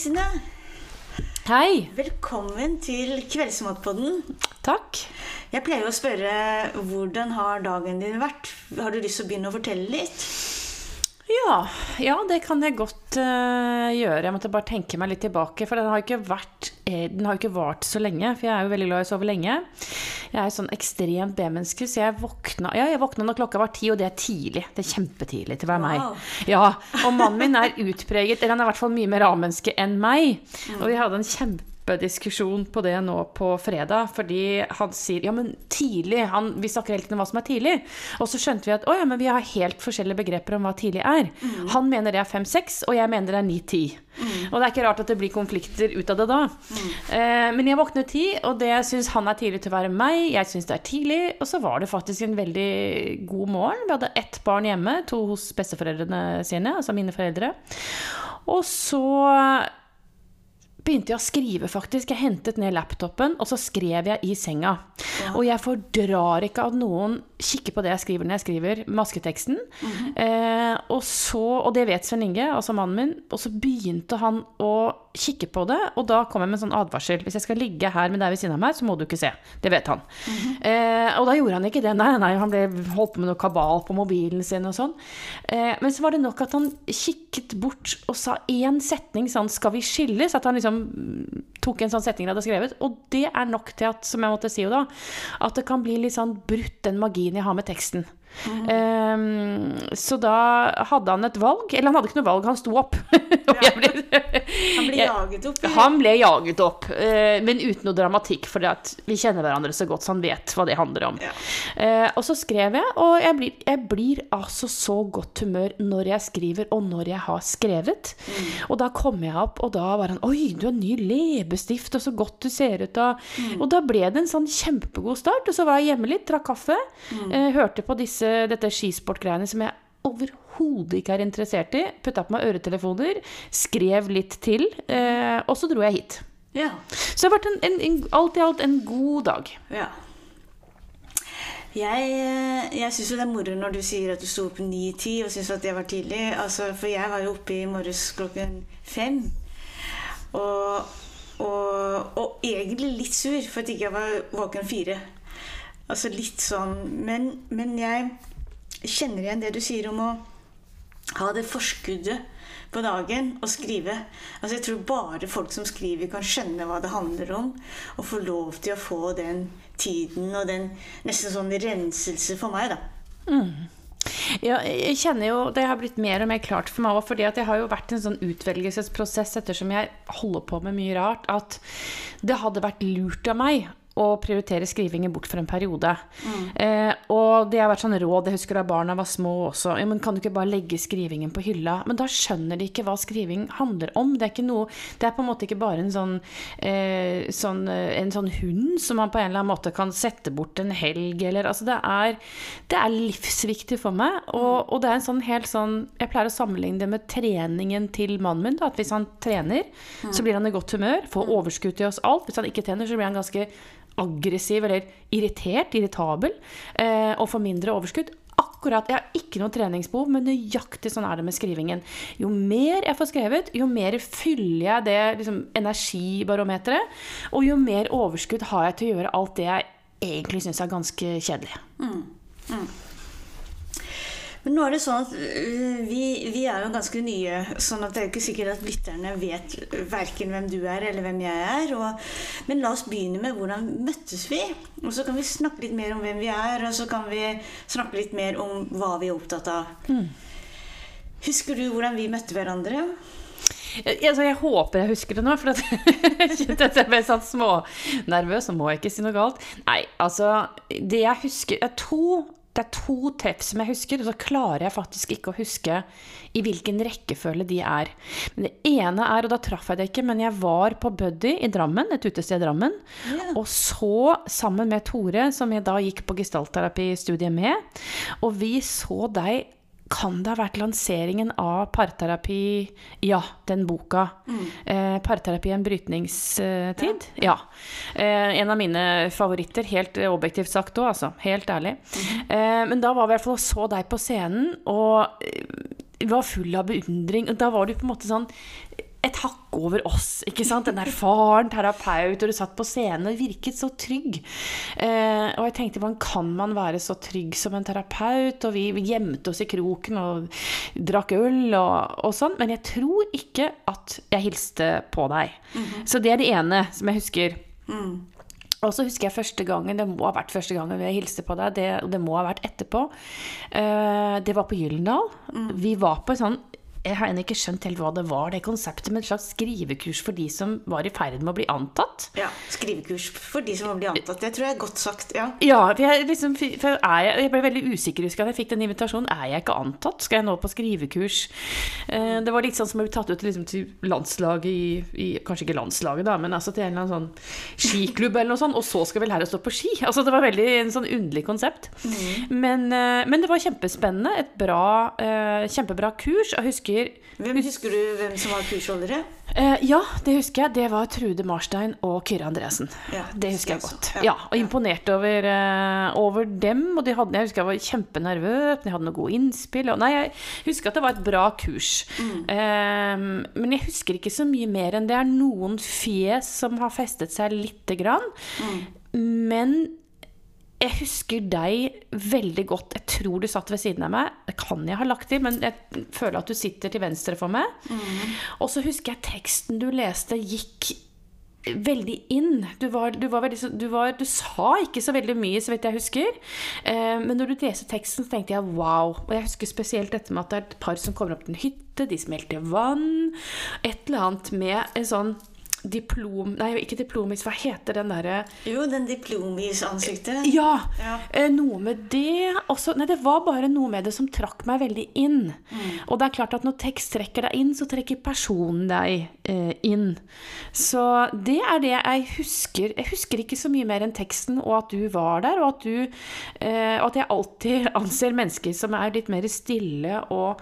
Kristine. Hei. Velkommen til Kveldsmatpodden. Takk. Jeg pleier å spørre hvordan har dagen din vært? Har du lyst til å begynne å fortelle litt? Ja, ja det kan jeg godt uh, gjøre. Jeg måtte bare tenke meg litt tilbake. For den har jo ikke vært eh, Den har jo ikke vart så lenge. For jeg er jo veldig glad i å sove lenge. Jeg er sånn ekstremt B-menneske, så jeg våkna Ja, jeg våkna når klokka var ti, og det er tidlig. Det er kjempetidlig til å være Wow. meg. Ja, Og mannen min er utpreget Eller han er i hvert fall mye mer A-menneske enn meg. Og vi hadde en kjempediskusjon på det nå på fredag, fordi han sier ja, men tidlig han, Vi snakker helt om hva som er tidlig. Og så skjønte vi at å ja, men vi har helt forskjellige begreper om hva tidlig er. Han mener det er fem-seks, og jeg mener det er ni-ti. Og det er ikke rart at det blir konflikter ut av det da. Eh, men jeg våknet ti, og det syns han er tidlig til å være meg. Jeg syns det er tidlig. Og så var det faktisk en veldig god morgen. Vi hadde ett barn hjemme, to hos besteforeldrene sine, altså mine foreldre. Og så begynte jeg å skrive, faktisk. Jeg hentet ned laptopen, og så skrev jeg i senga. Og jeg fordrar ikke at noen kikker på det jeg skriver når jeg skriver masketeksten. eh, og så, og det vet Svein Inge, altså mannen min, og så begynte han å kikke på det, og da kom jeg med en sånn advarsel. Hvis jeg skal ligge her med deg ved siden av meg, så må du ikke se. Det vet han. eh, og da gjorde han ikke det. Nei, nei, han ble holdt på med noe kabal på mobilen sin og sånn. Eh, men så var det nok at han kikket bort og sa én setning sånn 'Skal vi skilles?' At han liksom tok en sånn setning jeg hadde skrevet. Og det er nok til at, som jeg måtte si jo da, at det kan bli litt sånn brutt, den magien jeg har med teksten. Eh, så da hadde han et valg. Eller han hadde ikke noe valg, han sto opp. Ja. ble- Han blir jaget opp. eller? han ble jaget opp, uh, men uten noe dramatikk, for vi kjenner hverandre så godt, så han vet hva det handler om. Ja. Uh, og så skrev jeg, og jeg blir, jeg blir altså så godt humør når jeg skriver, og når jeg har skrevet. Og da kom jeg opp, og da var han Oi, du har ny leppestift, og så godt du ser ut. Og, og da ble det en sånn kjempegod start. Og så var jeg hjemme litt, drakk kaffe, uh, hørte på disse, dette skisportgreiene som jeg overhodet ikke er interessert i. Putta på meg øretelefoner, skrev litt til, eh, og så dro jeg hit. Ja. Så det har vært en, en, en, alt i alt en god dag. ja. Jeg, eh, jeg syns jo det er moro når du sier at du sto opp 9-10 og syns at det var tidlig. Altså, for jeg var jo oppe i morges klokken fem. Og, og, og egentlig litt sur for at ikke jeg var våken fire. Altså litt sånn Men, men jeg kjenner igjen det du sier om å ha det forskuddet på dagen og skrive. Altså Jeg tror bare folk som skriver, kan skjønne hva det handler om. Og få lov til å få den tiden og den nesten sånn renselse for meg, da. Ja, jeg kjenner jo, Det har blitt mer og mer klart for meg òg. fordi jeg har jo vært en sånn utvelgelsesprosess ettersom jeg holder på med mye rart, at det hadde vært lurt av meg å prioritere skrivingen bort for en periode. Eh, og det har vært sånn råd, jeg husker da barna var små også, ja, men kan du ikke bare legge skrivingen på hylla? Men da skjønner de ikke hva skriving handler om. Det er, ikke noe, det er på en måte ikke bare en sånn, eh, sånn, eh, en sånn hund som man på en eller annen måte kan sette bort en helg, eller altså det er, det er livsviktig for meg. Og, og det er en sånn helt sånn Jeg pleier å sammenligne det med treningen til mannen min. Da, at hvis han trener, så blir han i godt humør, får overskudd i oss alt. Hvis han ikke trener, så blir han ganske aggressiv eller irritert, irritabel, eh, og får mindre overskudd. Akkurat, Jeg har ikke noe treningsbehov, men nøyaktig sånn er det med skrivingen. Jo mer jeg får skrevet, jo mer fyller jeg det liksom, energibarometeret. Og jo mer overskudd har jeg til å gjøre alt det jeg egentlig syns er ganske kjedelig. Men nå er det sånn at øh, vi, vi er jo ganske nye, sånn at det er jo ikke sikkert at lytterne vet verken hvem du er eller hvem jeg er. Og, men la oss begynne med hvordan møttes vi? Og så kan vi snakke litt mer om hvem vi er, og så kan vi snakke litt mer om hva vi er opptatt av. Husker du hvordan vi møtte hverandre? Jeg, altså, jeg håper jeg husker det nå, for jeg kjente at jeg ble sånn smånervøs. Så må jeg ikke si noe galt. Nei, altså Det jeg husker er to, Det er to treff som jeg husker, og så klarer jeg faktisk ikke å huske i hvilken rekkefølge de er. Men det ene er, og da traff jeg det ikke, men jeg var på Buddy i Drammen, et utested i Drammen, Yeah. og så sammen med Tore, som jeg da gikk på gestaltterapistudiet med, og vi så deg kan det ha vært lanseringen av Parterapi Ja, den boka. Eh, parterapi i en brytningstid. Ja. Eh, en av mine favoritter, helt objektivt sagt òg, altså. Helt ærlig. Eh, men da var vi i hvert fall og så deg på scenen, og eh, var full av beundring. Da var du på en måte sånn et hakk over oss. ikke sant? En erfaren terapeut, og du satt på scenen og virket så trygg. Eh, og jeg tenkte, hvordan kan man være så trygg som en terapeut? Og vi, vi gjemte oss i kroken og drakk øl og, og sånn. Men jeg tror ikke at jeg hilste på deg. Så det er det ene som jeg husker. Og så husker jeg første gangen, det må ha vært første gangen jeg hilste på deg, det, det må ha vært etterpå. Eh, det var på Gyllendal. Vi var på en sånn jeg har ennå ikke skjønt helt hva det var, det konseptet, med et slags skrivekurs for de som var i ferd med å bli antatt. Ja, Skrivekurs for de som var bli antatt. Det tror jeg er godt sagt. ja. Ja, jeg, liksom, for er jeg, jeg ble veldig usikker husker jeg, da jeg fikk den invitasjonen. Er jeg ikke antatt? Skal jeg nå på skrivekurs? Eh, det var litt sånn som å bli tatt ut liksom, til landslaget i, i Kanskje ikke landslaget, da, men altså til en eller annen sånn skiklubb eller noe sånt. Og så skal vi lære å stå på ski. Altså Det var veldig en sånn underlig konsept. Men, eh, men det var kjempespennende. Et bra, eh, kjempebra kurs. Jeg husker Hvem Husker du hvem som var kursholdere? Eh, ja, det husker jeg. Det var Trude Marstein og Kyrre Andresen. Ja, det husker jeg godt. Ja, og imponert over, uh, over dem. Og de hadde, jeg husker jeg var kjempenervøs, de hadde noen gode innspill. Og, nei, jeg husker at det var et bra kurs. Eh, men jeg husker ikke så mye mer enn det er noen fjes som har festet seg lite grann. Men jeg husker deg veldig godt. Jeg tror du satt ved siden av meg. Det kan jeg ha lagt til, men jeg føler at du sitter til venstre for meg. Og så husker jeg teksten du leste, gikk veldig inn. Du, var, du, var veldig, du, var, du sa ikke så veldig mye, så vidt jeg husker. Eh, men når du leste teksten, så tenkte jeg wow. Og jeg husker spesielt dette med at det er et par som kommer opp til en hytte, de smelter vann. Et eller annet med en sånn diplom... Nei, ikke diplomis, hva heter den derre Jo, den diplomis-ansiktet. ja, Ja. eh, noe med det. Også, nei, det var bare noe med det som trakk meg veldig inn. Og det er klart at når tekst trekker deg inn, så trekker personen deg eh, inn. Så det er det jeg husker. Jeg husker ikke så mye mer enn teksten, og at du var der, og at du eh, og at jeg alltid anser mennesker som er litt mer stille, og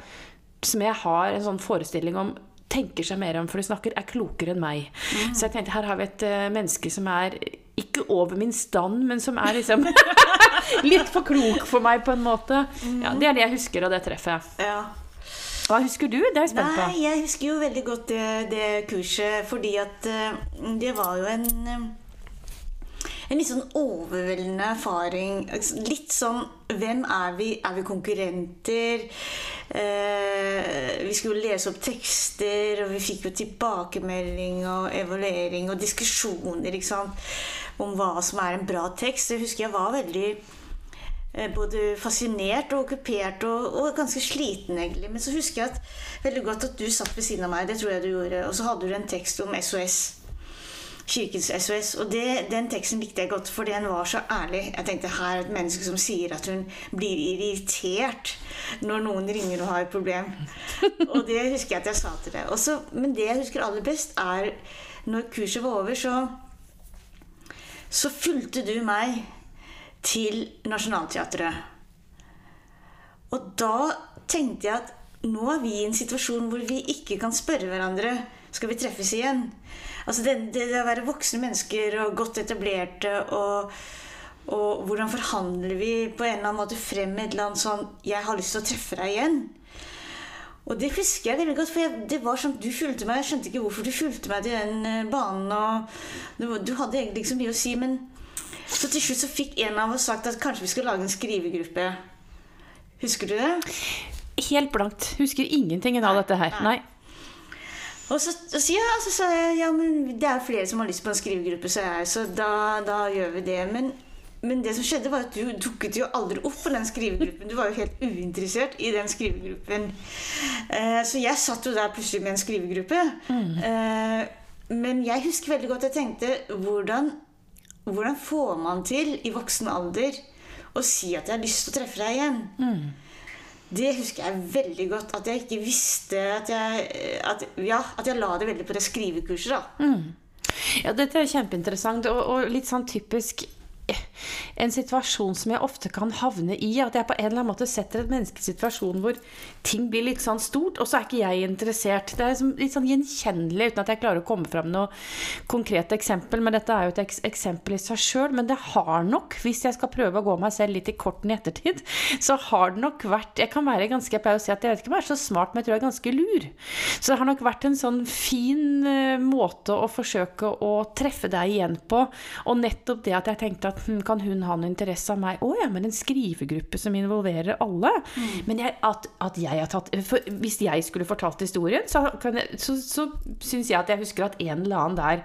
som jeg har en sånn forestilling om tenker seg mer om for de snakker, er klokere enn meg. Så jeg tenkte her har vi et uh, menneske som er ikke over min stand, men som er liksom litt for klok for meg, på en måte. Ja, Det er det jeg husker av det treffet. Ja. Hva husker du? Det er jeg spent på. Nei, jeg husker jo veldig godt det, det kurset, fordi at eh, det var jo en eh, en litt sånn overveldende erfaring. Litt sånn Hvem er vi? Er vi konkurrenter? Eh, vi skulle lese opp tekster, og vi fikk jo tilbakemelding og evaluering og diskusjoner ikke sant? om hva som er en bra tekst. Jeg husker jeg var veldig eh, både fascinert og okkupert og, og ganske sliten, egentlig. Men så husker jeg at, veldig godt at du satt ved siden av meg, det tror jeg du gjorde, og så hadde du en tekst om SOS. Kirkens SOS. Og det, den teksten likte jeg godt, for den var så ærlig. Jeg tenkte her er et menneske som sier at hun blir irritert når noen ringer og har et problem. Og det husker jeg at jeg sa til deg. Også, men det jeg husker aller best, er når kurset var over, så, så fulgte du meg til Nationaltheatret. Og da tenkte jeg at nå er vi i en situasjon hvor vi ikke kan spørre hverandre skal vi treffes igjen. Altså det, det, det å være voksne mennesker og godt etablerte og, og hvordan forhandler vi på en eller annen måte frem med et eller annet sånn 'Jeg har lyst til å treffe deg igjen'. Og det husker jeg veldig godt, for jeg, det var sånn, du fulgte meg. Jeg skjønte ikke hvorfor du fulgte meg til den eh, banen. og Du, Du hadde egentlig ikke så mye å si, men så til slutt så fikk en av oss sagt at kanskje vi skulle lage en skrivegruppe. Husker du det? Helt blankt. Husker ingenting av dette her. Nei. Og så, og så, ja, så sa jeg ja, men det er flere som har lyst på en skrivegruppe, så, jeg, så da, da gjør vi det. Men, men det som skjedde, var at du dukket jo aldri opp på den skrivegruppen. Du var jo helt uinteressert i den skrivegruppen. Eh, så jeg satt jo der plutselig med en skrivegruppe. Eh, men jeg husker veldig godt jeg tenkte hvordan, hvordan får man til i voksen alder å si at jeg har lyst til å treffe deg igjen? Det husker jeg veldig godt. At jeg ikke visste at jeg, at, ja, at jeg la det veldig på det skrivekurset. da. Ja, dette er kjempeinteressant, og, og litt sånn typisk en situasjon som jeg ofte kan havne i. At jeg på en eller annen måte setter et menneske i situasjon hvor ting blir litt sånn stort, og så er ikke jeg interessert. Det er liksom litt sånn gjenkjennelig, uten at jeg klarer å komme fram noe konkret eksempel. Men dette er jo et eksempel i seg sjøl. Men det har nok, hvis jeg skal prøve å gå meg selv litt i korten i ettertid, så har det nok vært Jeg kan være ganske Jeg pleier å si at jeg vet ikke om jeg er så smart, men jeg tror jeg er ganske lur. Så det har nok vært en sånn fin uh, måte å forsøke å treffe deg igjen på. Og nettopp det at jeg tenkte at hm, kan hun ha noe interesse av meg? Å ja, men en skrivegruppe som involverer alle. Mm. Men jeg, at, at, jeg har tatt Hvis jeg skulle fortalt historien, så, jeg, så, så syns jeg at jeg husker at en eller annen der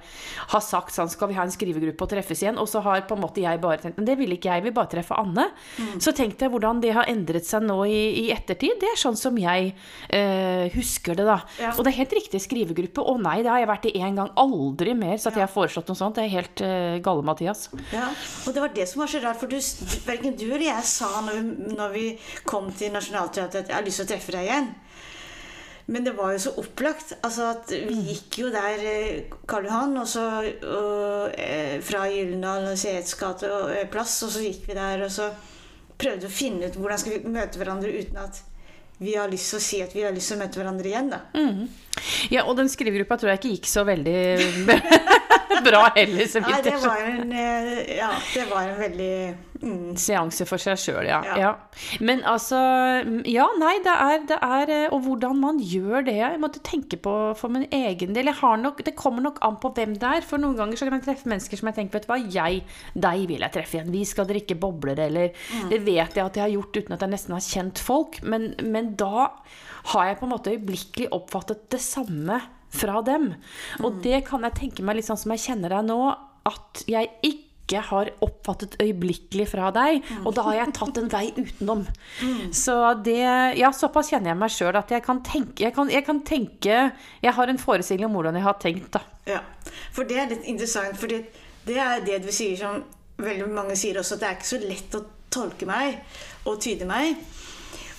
har sagt sånn Skal vi ha en skrivegruppe og treffes igjen? Og så har på en måte jeg bare tenkt Men det vil ikke jeg, jeg vil bare treffe Anne. Mm. Så tenkte jeg hvordan det har endret seg nå i, i ettertid. Det er sånn som jeg eh, husker det, da. Ja. Og det er helt riktig skrivegruppe. Å nei, det har jeg vært i én gang. Aldri mer. Så at jeg har foreslått noe sånt. Det er helt eh, gale, Mathias. Ja, og det var det som var så rart, for du, verken du eller jeg sa når vi, når vi kom til Nationaltheatret at jeg har lyst til å treffe deg igjen. Men det var jo så opplagt. altså at Vi mm. gikk jo der eh, Karl Johan, og så og, eh, fra Gyldendal og Seets gate og plass, og så gikk vi der og så prøvde å finne ut hvordan skal vi møte hverandre uten at vi har lyst til å si at vi har lyst til å møte hverandre igjen. da. Mm. Ja, og den skrivegruppa tror jeg ikke gikk så veldig bra heller, så det var en, Ja, det var en veldig mm. Seanse for seg sjøl, ja. Ja. ja. Men altså Ja, nei, det er, det er, Og hvordan man gjør det. Jeg måtte tenke på for min egen del. Nok, det kommer nok an på hvem det er. For noen ganger så kan jeg treffe mennesker som jeg tenker Vet du hva, jeg, deg vil jeg treffe igjen. Vi skal drikke bobler, eller mm. Det vet jeg at jeg har gjort uten at jeg nesten har kjent folk. Men, men da har jeg på en måte øyeblikkelig oppfattet det samme fra dem. Og mm. det kan jeg tenke meg litt sånn som jeg kjenner deg nå, at jeg ikke har oppfattet øyeblikkelig fra deg. Mm. Og da har jeg tatt en vei utenom. Mm. Så det Ja, såpass kjenner jeg meg sjøl at jeg kan tenke jeg kan, jeg kan, tenke Jeg har en forestilling om hvordan jeg har tenkt, da. Ja, for det er litt interessant, for det er det du sier som veldig mange sier også, at det er ikke så lett å tolke meg og tyde meg.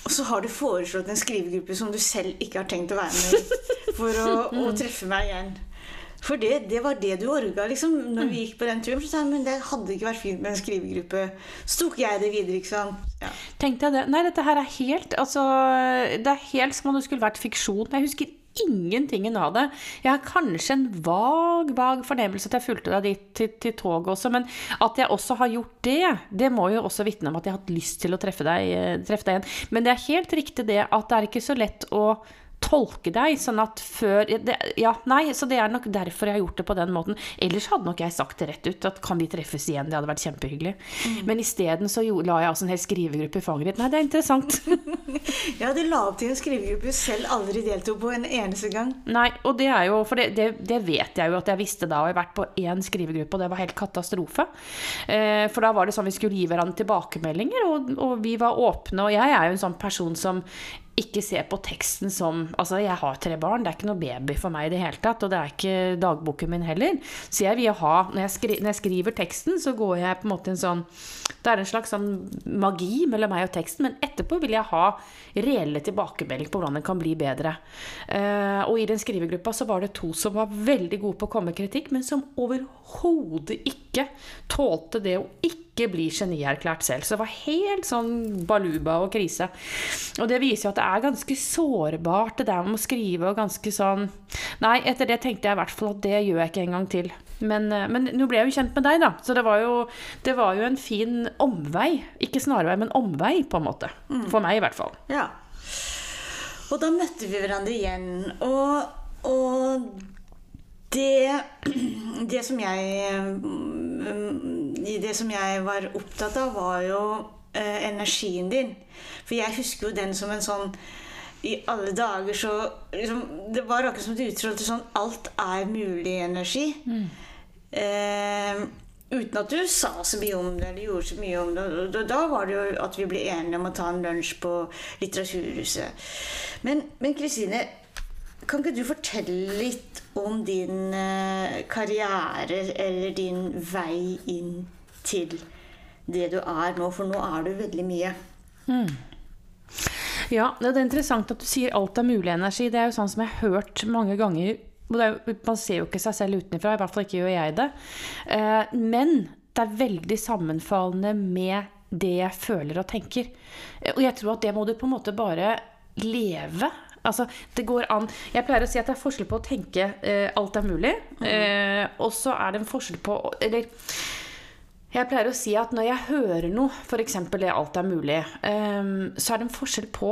Og så har du foreslått en skrivegruppe som du selv ikke har tenkt å være med i, for å, å treffe meg igjen. For det, det, var det du orga liksom, når vi gikk på den turen. Så sa jeg, men det hadde ikke vært fint med en skrivegruppe. Så tok jeg det videre. ikke sant? Ja. Tenkte jeg det. Nei, dette her er helt altså, Det er helt som om det skulle vært fiksjon. Jeg husker ingenting av det. Jeg har kanskje en vag, vag fornemmelse at jeg fulgte deg dit til, til toget også, men at jeg også har gjort det, det må jo også vitne om at jeg har hatt lyst til å treffe deg, eh, treffe deg igjen. Men det er helt riktig det at det er ikke så lett å tolke deg. Sånn at før det, Ja, nei, så det er nok derfor jeg har gjort det på den måten. Ellers hadde nok jeg sagt det rett ut, at kan vi treffes igjen? Det hadde vært kjempehyggelig. Mm. Men isteden så la jeg altså en hel skrivegruppe i fanget ditt. Nei, det er interessant. ja, du la opp til en skrivegruppe du selv aldri deltok på en eneste gang. Nei, og det er jo For det, det, det vet jeg jo at jeg visste da, og jeg har vært på én skrivegruppe, og det var helt katastrofe. Eh, for da var det sånn vi skulle gi hverandre tilbakemeldinger, og, og vi var åpne. Og jeg er jo en sånn person som ikke se på teksten som Altså, jeg har tre barn, det er ikke noe baby for meg i det hele tatt. Og det er ikke dagboken min heller. Så jeg vil ha Når jeg, skri, når jeg skriver teksten, så går jeg på en måte en sånn Det er en slags sånn magi mellom meg og teksten, men etterpå vil jeg ha reelle tilbakemeldinger på hvordan den kan bli bedre. Uh, og i den skrivegruppa så var det to som var veldig gode på å komme med kritikk, men som overhodet ikke tålte det å ikke bli genierklært selv. Så det var helt sånn baluba og krise. Og det viser jo at det er ganske sårbart, det der med å skrive og ganske sånn Nei, etter det tenkte jeg i hvert fall at det gjør jeg ikke en gang til. Men, eh, men nå ble jeg jo kjent med deg, da. Så det var jo, det var jo en fin omvei. Ikke snarvei, men omvei, på en måte. Mm. For meg, i hvert fall. Ja. Og da møtte vi hverandre igjen. Og, og det, det som jeg mm, Det som jeg var opptatt av, var jo eh, energien din. For jeg husker jo den som en sånn i alle dager så liksom, Det var akkurat som du utstrålte sånn Alt er mulig-energi. Mm. Eh, uten at du sa så mye om det eller gjorde så mye om det. Da, var det jo at vi ble enige om å ta en lunsj på Litteraturhuset. Men Kristine, kan ikke du fortelle litt om din eh, karriere eller din vei inn til det du er nå? For nå er du veldig mye. Mm. Ja, det er interessant at du sier alt er mulig energi. Det er jo sånn som jeg har hørt mange ganger. man ser jo ikke seg selv utenfra, i hvert fall ikke gjør jeg det. Eh, men det er veldig sammenfallende med det jeg føler og tenker. Og jeg tror at det må du på en måte bare leve. Altså, det går an. Jeg pleier å si at det er forskjell på å tenke eh, alt er mulig, eh, og så er det en forskjell på Eller jeg pleier å si at når jeg hører noe, f.eks. det alt er mulig, um, så er det en forskjell på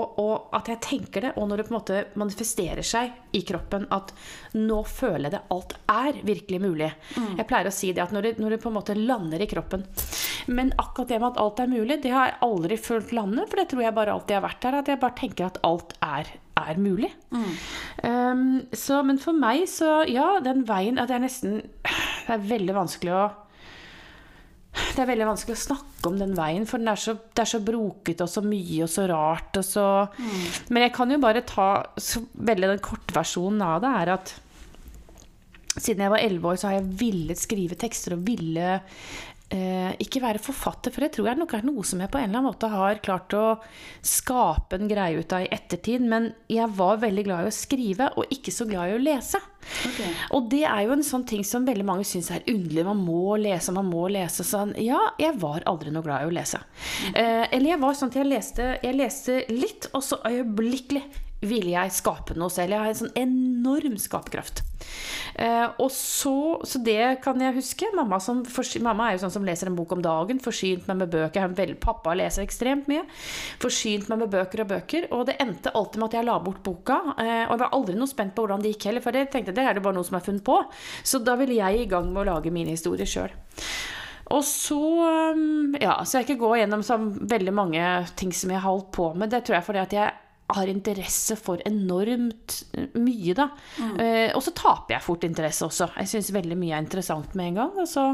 at jeg tenker det, og når det på en måte manifesterer seg i kroppen at nå føler jeg det, alt er virkelig mulig. Mm. Jeg pleier å si det at når det, når det, på en måte lander i kroppen. Men akkurat det med at alt er mulig, det har jeg aldri følt lande, for det tror jeg bare alltid har vært der. At jeg bare tenker at alt er, er mulig. Mm. Um, så, men for meg så, ja, den veien at det er nesten Det er veldig vanskelig å det er veldig vanskelig å snakke om den veien, for den er så, det er så brokete og så mye og så rart. Og så mm. Men jeg kan jo bare ta så veldig den kortversjonen av det, er at siden jeg var elleve år, så har jeg villet skrive tekster og ville eh, ikke være forfatter, for det tror jeg nok er noe som jeg på en eller annen måte har klart å skape en greie ut av i ettertid. Men jeg var veldig glad i å skrive, og ikke så glad i å lese. Okay. Og det er jo en sånn ting som veldig mange syns er underlig. Man må lese, man må lese. Sånn. Ja, jeg var aldri noe glad i å lese. Eh, eller jeg var sånn at jeg leste, jeg leste litt, og så øyeblikkelig ville jeg skape noe selv. Jeg har en sånn enorm skaperkraft. Eh, og så, så det kan jeg huske. Mamma, som, mamma, er jo sånn som leser en bok om dagen. Forsynt meg med bøker. Vel, pappa leser ekstremt mye. Forsynt meg med bøker og bøker. Og det endte alltid med at jeg la bort boka. Eh, og jeg var aldri noe spent på hvordan det gikk heller, for jeg tenkte det er det bare noe som er funnet på. Så da ville jeg i gang med å lage mine historier sjøl. Og så mm, Ja, så jeg ikke gå gjennom så veldig mange ting som jeg har holdt på med. Det tror jeg fordi at jeg har interesse for enormt mye, da. Mm. Eh, og så taper jeg fort interesse også. Jeg syns veldig mye er interessant med en gang. Og så,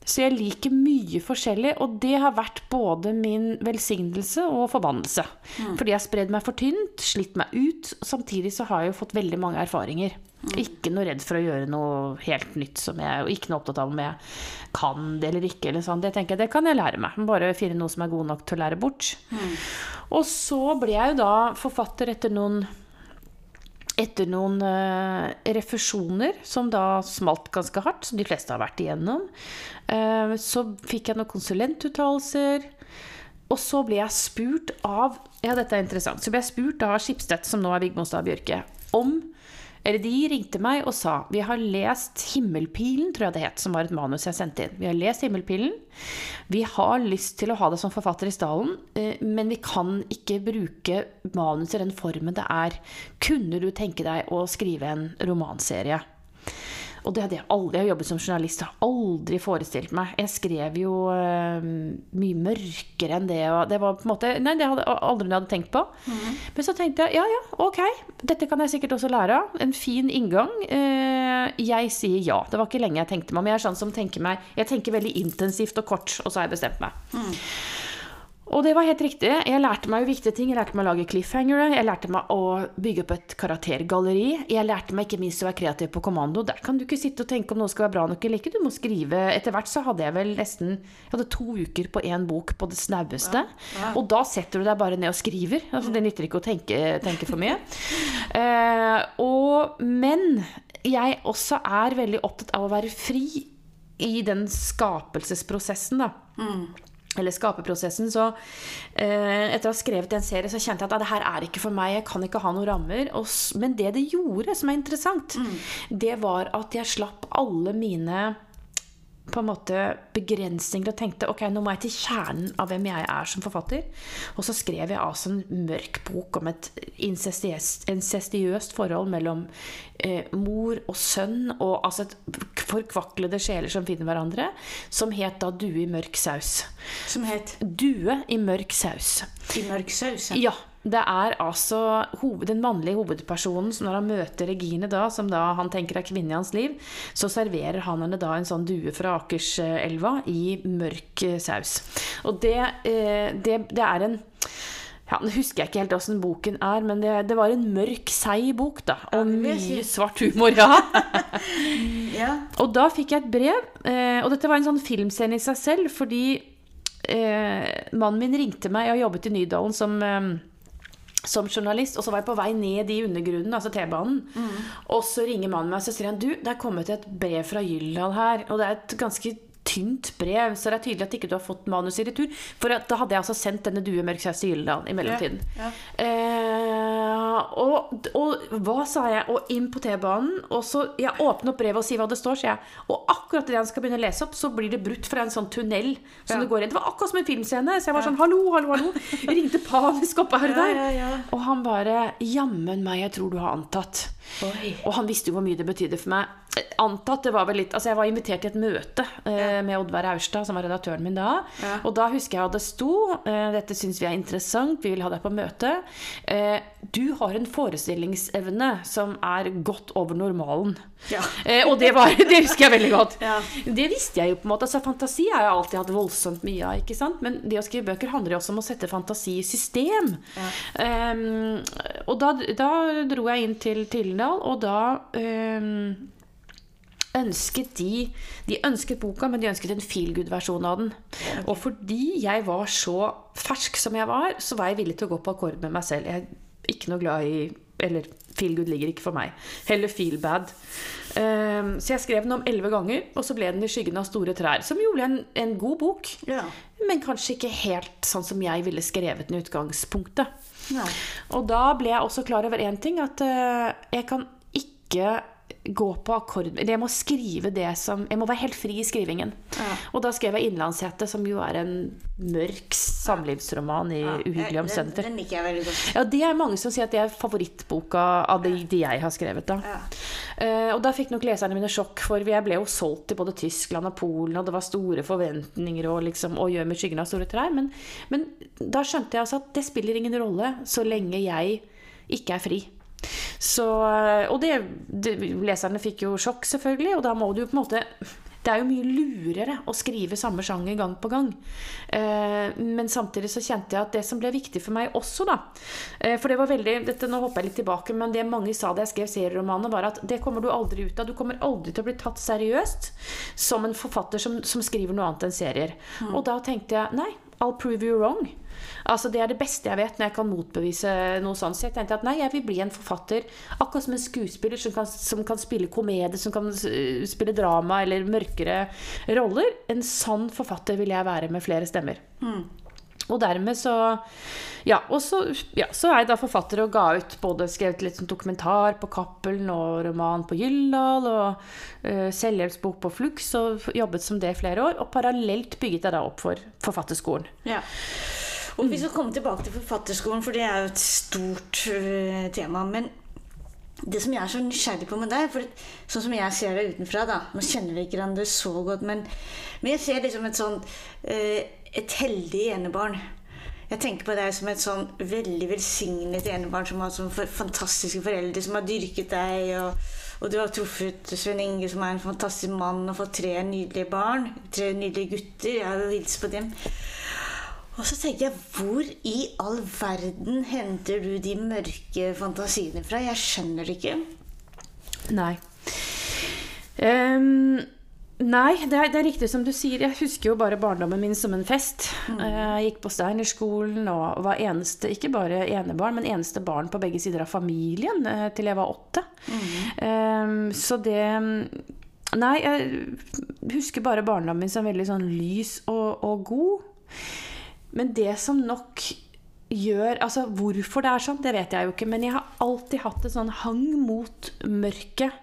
så jeg liker mye forskjellig, og det har vært både min velsignelse og forbannelse. Mm. Fordi jeg har spredd meg for tynt, slitt meg ut. Samtidig så har jeg jo fått veldig mange erfaringer. Mm. Ikke noe redd for å gjøre noe helt nytt som jeg Og ikke noe opptatt av om jeg kan det eller ikke. Eller sånn. Det tenker jeg, det kan jeg lære meg. Bare finne noe som er god nok til å lære bort. Mm. Og så ble jeg jo da forfatter etter noen etter noen uh, refusjoner som da smalt ganske hardt, som de fleste har vært igjennom. Uh, så fikk jeg noen konsulentuttalelser. Og så ble jeg spurt av Ja, dette er interessant. Så ble jeg spurt av Skipstedt, som nå er Vigmostad Bjørke, om eller de ringte meg og sa vi har lest 'Himmelpilen', tror jeg det het, som var et manus jeg sendte inn. Vi har lest 'Himmelpilen'. Vi har lyst til å ha det som forfatter i stallen, eh, men vi kan ikke bruke manus i den formen det er. Kunne du tenke deg å skrive en romanserie? Og det hadde jeg aldri. Jeg har jobbet som journalist, har aldri forestilt meg. Jeg skrev jo uh, mye mørkere enn det. Og det var på en måte Nei, det hadde aldri jeg hadde tenkt på. Mm. Men så tenkte jeg ja, ja, ok. Dette kan jeg sikkert også lære av. En fin inngang. Uh, jeg sier ja. Det var ikke lenge jeg tenkte meg om. Jeg er sånn som tenker meg Jeg tenker veldig intensivt og kort, og så har jeg bestemt meg. Mm. Og det var helt riktig. Jeg lærte meg jo viktige ting. Jeg lærte meg å lage cliffhangere. Jeg lærte meg å bygge opp et karaktergalleri. Jeg lærte meg ikke minst å være kreativ på kommando. Der kan du ikke sitte og tenke om noe skal være bra nok eller ikke. Du må skrive. Etter hvert så hadde jeg vel nesten Jeg hadde to uker på én bok på det snaueste. Ja, ja. Og da setter du deg bare ned og skriver. Altså, det nytter ikke å tenke, tenke for mye. Uh, og, men jeg også er veldig opptatt av å være fri i den skapelsesprosessen, da. Mm eller skaperprosessen, så eh, etter å ha skrevet en serie, så kjente jeg at det her er ikke for meg, jeg kan ikke ha noen rammer. Og, men det det gjorde, som er interessant, mm. det var at jeg slapp alle mine på en måte begrensninger og tenkte ok, nå må jeg til kjernen av hvem jeg er som forfatter. Og så skrev jeg altså en mørk bok om et incestiøst forhold mellom eh, mor og sønn, og altså et forkvaklede sjeler som finner hverandre, som het da 'Due i mørk saus'. Som het? 'Due i mørk saus'. I mørk saus? Ja. Det er altså hoved, den mannlige hovedpersonen som når han møter Regine, da, som da han tenker er kvinne i hans liv, så serverer han henne da en sånn due fra Akerselva i mørk eh, saus. Og det, eh, det, det er en ja, Nå husker jeg ikke helt åssen boken er, men det, det, var en mørk, seig bok, da. Og mye svart humor, ja. ja. Og da fikk jeg et brev, eh, og dette var en sånn filmscene i seg selv, fordi eh, mannen min ringte meg, jeg har jobbet i Nydalen som eh, som journalist, og så var jeg på vei ned i undergrunnen, altså T-banen. Mm. Og så ringer mannen meg og så sier han, du, det er kommet et brev fra Gyldal her. Og det er et ganske tynt brev, så det er tydelig at ikke du har fått manus i retur. For da hadde jeg altså sendt denne Due Mørk Saus til Gyldendal i mellomtiden. Ja, Eh, og, og hva sa jeg? Og inn på T-banen. Og så Jeg åpner opp brevet og sier hva det står, sier jeg. Og akkurat idet han skal begynne å lese opp, så blir det brutt fra en sånn tunnel som Ja. det går inn. Det var akkurat som en filmscene. Så jeg var sånn hallo, hallo, hallo. Jeg ringte panisk opp her og der. ja, ja. Og han bare Jammen meg, jeg tror du har antatt. Oi. Og han visste jo hvor mye det betydde for meg. Antatt det var vel litt Altså, jeg var invitert til et møte eh, med Oddvar Aurstad, som var redaktøren min da. Ja. Og da husker jeg at det sto eh, Dette syns vi er interessant, vi vil ha deg på møte. Eh, du har en forestillingsevne som er godt over normalen. Ja. Eh, og det, var, det husker jeg veldig godt. Ja. Det visste jeg jo på en måte. Altså, fantasi har jeg alltid hatt voldsomt mye av. ikke sant? Men det å skrive bøker handler jo også om å sette fantasi i system. Ja. Ehm, og da, da dro jeg inn til Tildendal, og da ehm, ønsket de De ønsket boka, men de ønsket en feelgood-versjon av den. Og fordi jeg var så fersk som jeg var, så var jeg villig til å gå på akkord med meg selv. Jeg er ikke noe glad i Eller feelgood ligger ikke for meg. Heller feelbad. Um, så jeg skrev den om elleve ganger, og så ble den i skyggen av store trær. Som jo ble en, en god bok, Ja. men kanskje ikke helt sånn som jeg ville skrevet den i utgangspunktet. Ja. Og da ble jeg også klar over én ting, at uh, jeg kan ikke gå på akkord Jeg må skrive det som Jeg må være helt fri i skrivingen. Ja. Og da skrev jeg 'Innlandshete', som jo er en mørk samlivsroman i Ja, uhyggelige den, omstendigheter. den liker jeg veldig godt. Ja, det er mange som sier at det er favorittboka av de, de jeg har skrevet. da. Ja. Uh, og da fikk nok leserne mine sjokk, for jeg ble jo solgt til både Tyskland og Polen, og det var store forventninger og liksom å gjøre med skyggen av store trær. Men, men da skjønte jeg altså at det spiller ingen rolle så lenge jeg ikke er fri. Så, eh, og det, det, leserne fikk jo sjokk, selvfølgelig, og da må du på en måte det er jo mye lurere å skrive samme sjanger gang på gang. Eh, men samtidig så kjente jeg at det som ble viktig for meg også, da eh, For det var veldig dette, Nå hopper jeg litt tilbake, men det mange sa da jeg skrev serieromaner, var at det kommer du aldri ut av. Du kommer aldri til å bli tatt seriøst som en forfatter som, som skriver noe annet enn serier. Og da tenkte jeg nei, I'll prove you wrong. Altså Det er det beste jeg vet når jeg kan motbevise noe sånt. Så jeg tenkte at nei, jeg vil bli en forfatter. Akkurat som en skuespiller som kan, som kan spille komedie, som kan uh, spille drama eller mørkere roller. En sånn forfatter vil jeg være med flere stemmer. Og dermed så Ja, og så, ja, så er jeg da forfatter og ga ut både skrevet litt sånn dokumentar på Cappelen og roman på Gyldal og uh, selvhjelpsbok på Flux og jobbet som det i flere år. Og parallelt bygget jeg da opp for Forfatterskolen. Ja. Og vi skal komme tilbake til forfatterskolen, for det er jo et stort uh, tema. Men det som jeg er så nysgjerrig på med deg for Sånn som jeg ser det utenfra, da Nå kjenner vi ikke hverandre så godt, men, men jeg ser liksom et sånn øh, Et heldig enebarn. Jeg tenker på deg som et sånn veldig velsignet enebarn som har sånn fantastiske foreldre som har dyrket deg. og og du har truffet Svein Inge, som er en fantastisk mann, og fått tre nydelige barn. Tre nydelige gutter. Jeg har jo hilst på dem. Og så tenker jeg, hvor i all verden henter du de mørke fantasiene fra? Jeg skjønner det ikke. Nei. Ehm, nei, det er, det er riktig som du sier. Jeg husker jo bare barndommen min som en fest. Mm. Jeg gikk på Steinerskolen og var eneste, ikke bare enebarn, men eneste barn på begge sider av familien eh, til jeg var åtte. Ehm, så det Nei, jeg husker bare barndommen min som veldig sånn lys og, og god. Men det som nok gjør Altså hvorfor det er sånn, det vet jeg jo ikke. Men jeg har alltid hatt en sånn hang mot mørket.